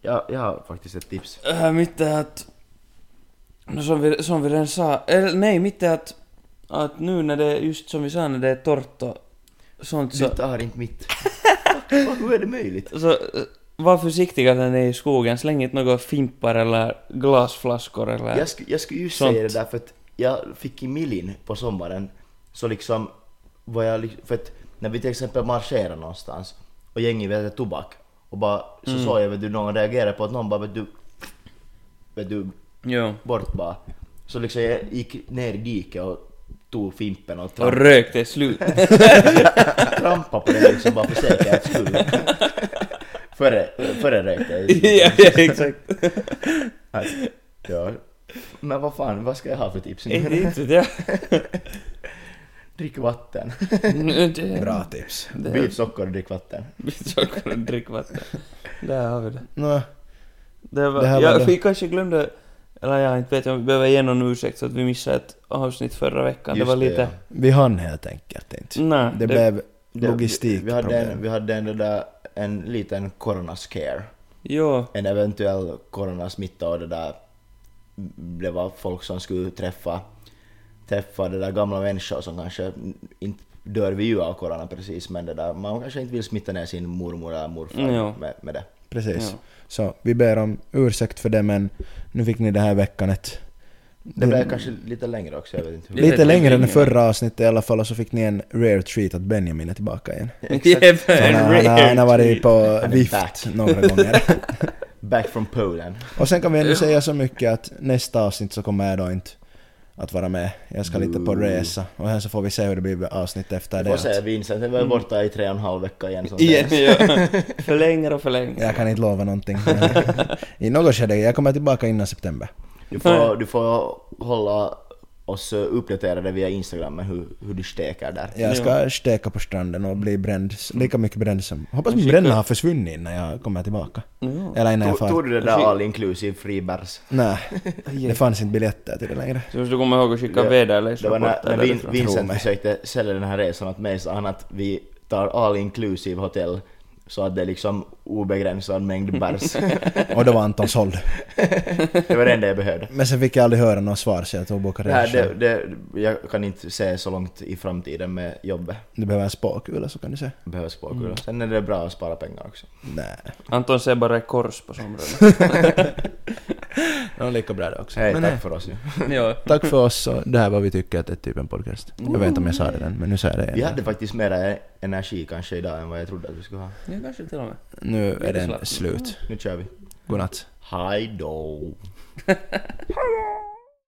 Ja, jag har faktiskt ett tips. äh, mitt är att... Som vi, som vi redan sa, eller nej, mitt är att, att nu när det, just som vi sa, när det är torrt och sånt Du så, tar inte mitt. [LAUGHS] Hur är det möjligt? så eh, var försiktiga när ni är i skogen, släng inte några fimpar eller glasflaskor eller... Jag, sk- jag skulle ju Sånt. säga det där för att jag fick i Milin på sommaren så liksom var jag för att när vi till exempel marscherar någonstans och gänget vet att tobak och bara så Mm. såg jag vet du någon reagerade på att någon bara vet du vet du Jo. bort bara så liksom jag gick ner i diket och tog fimpen och Och tramp, rökte slut. [LAUGHS] trampade på den liksom bara för säkerhets skull. före, före rökte jag. ja, [LAUGHS] ja, exakt. Alltså, ja. Men vad fan, vad ska jag ha för tips nu? Inte inte det. [LAUGHS] Drick vatten. Det- Bra tips. Det Byt socker och drick vatten. Byt socker och drick vatten. Där har vi det. Nå, det, var, Det här var ja, det. Vi kanske glömde, eller jag inte vet vi behöver ge någon ursäkt så att vi missade ett avsnitt förra veckan. Just det var det, lite... ja. vi hann helt enkelt inte. Nej, Det det- blev Det- logistikproblem. Vi hade, en, vi hade en, det där, en liten coronascare. Jo. En eventuell coronasmitta och det där det var folk som skulle träffa, träffa det där gamla människor som kanske inte dör vi ju av corona precis men det där, man kanske inte vill smitta ner sin mormor eller morfar Jo. med, med det. Precis. Ja. Så vi ber om ursäkt för det men nu fick ni det här veckan ett... Det blev kanske lite längre också, jag vet inte hur. Lite Lite längre än förra avsnittet i alla fall och så fick ni en rare treat att Benjamin är tillbaka igen. [LAUGHS] Så han, har- han, har- han har varit på vift några gånger. [LAUGHS] Back from Poland. Och sen kan vi ändå säga så mycket att nästa avsnitt så kommer jag då inte att vara med. Jag ska lite på resa och sen så får vi se hur det blir avsnitt efter Vi det. får se, Vincent är väl borta i tre och en halv vecka igen Igen, ja. [LAUGHS] Förlänger och förlänger. Jag kan inte lova någonting. [LAUGHS] I något skede, jag kommer tillbaka innan september. Du får, du får hålla oss uppdaterade via Instagram med hur, hur du steker där. Jag ska steka på stranden och bli bränd, lika mycket bränd som... Hoppas min bränna har försvunnit innan jag kommer tillbaka. Jo. Eller innan jag far. tog du det där all inclusive fribärs? Nej, [LAUGHS] det fanns inte biljetter till det längre. Så måste du komma ihåg att skicka väderleksrapporter Det var när, när Vin, Vincent försökte sälja den här resan åt mig sa han att vi tar all inclusive hotell så att det liksom obegränsad mängd bärs. [LAUGHS] Och det var Anton såld. [LAUGHS] det var det enda jag behövde. Men sen fick jag aldrig höra något svar så jag tog boka Det här, det, det, jag kan inte se så långt i framtiden med jobbet. Du behöver en spåkula så kan du se. Jag behöver spåkula. Sen är det bra att spara pengar också. Nej. Anton ser bara kors på somrarna. [LAUGHS] Det var lika bra det också. Hej, Men tack nej. för oss. ju. ja. Tack för oss och det här är vad vi tycker att det är typ en podcast. Jag vet inte om jag sa det än, men nu säger jag det Vi igen. hade faktiskt mera energi kanske idag än vad jag trodde att vi skulle ha. ja, kanske till och med. Nu är den slut. Nu kör vi. Godnatt. Hej då! [LAUGHS]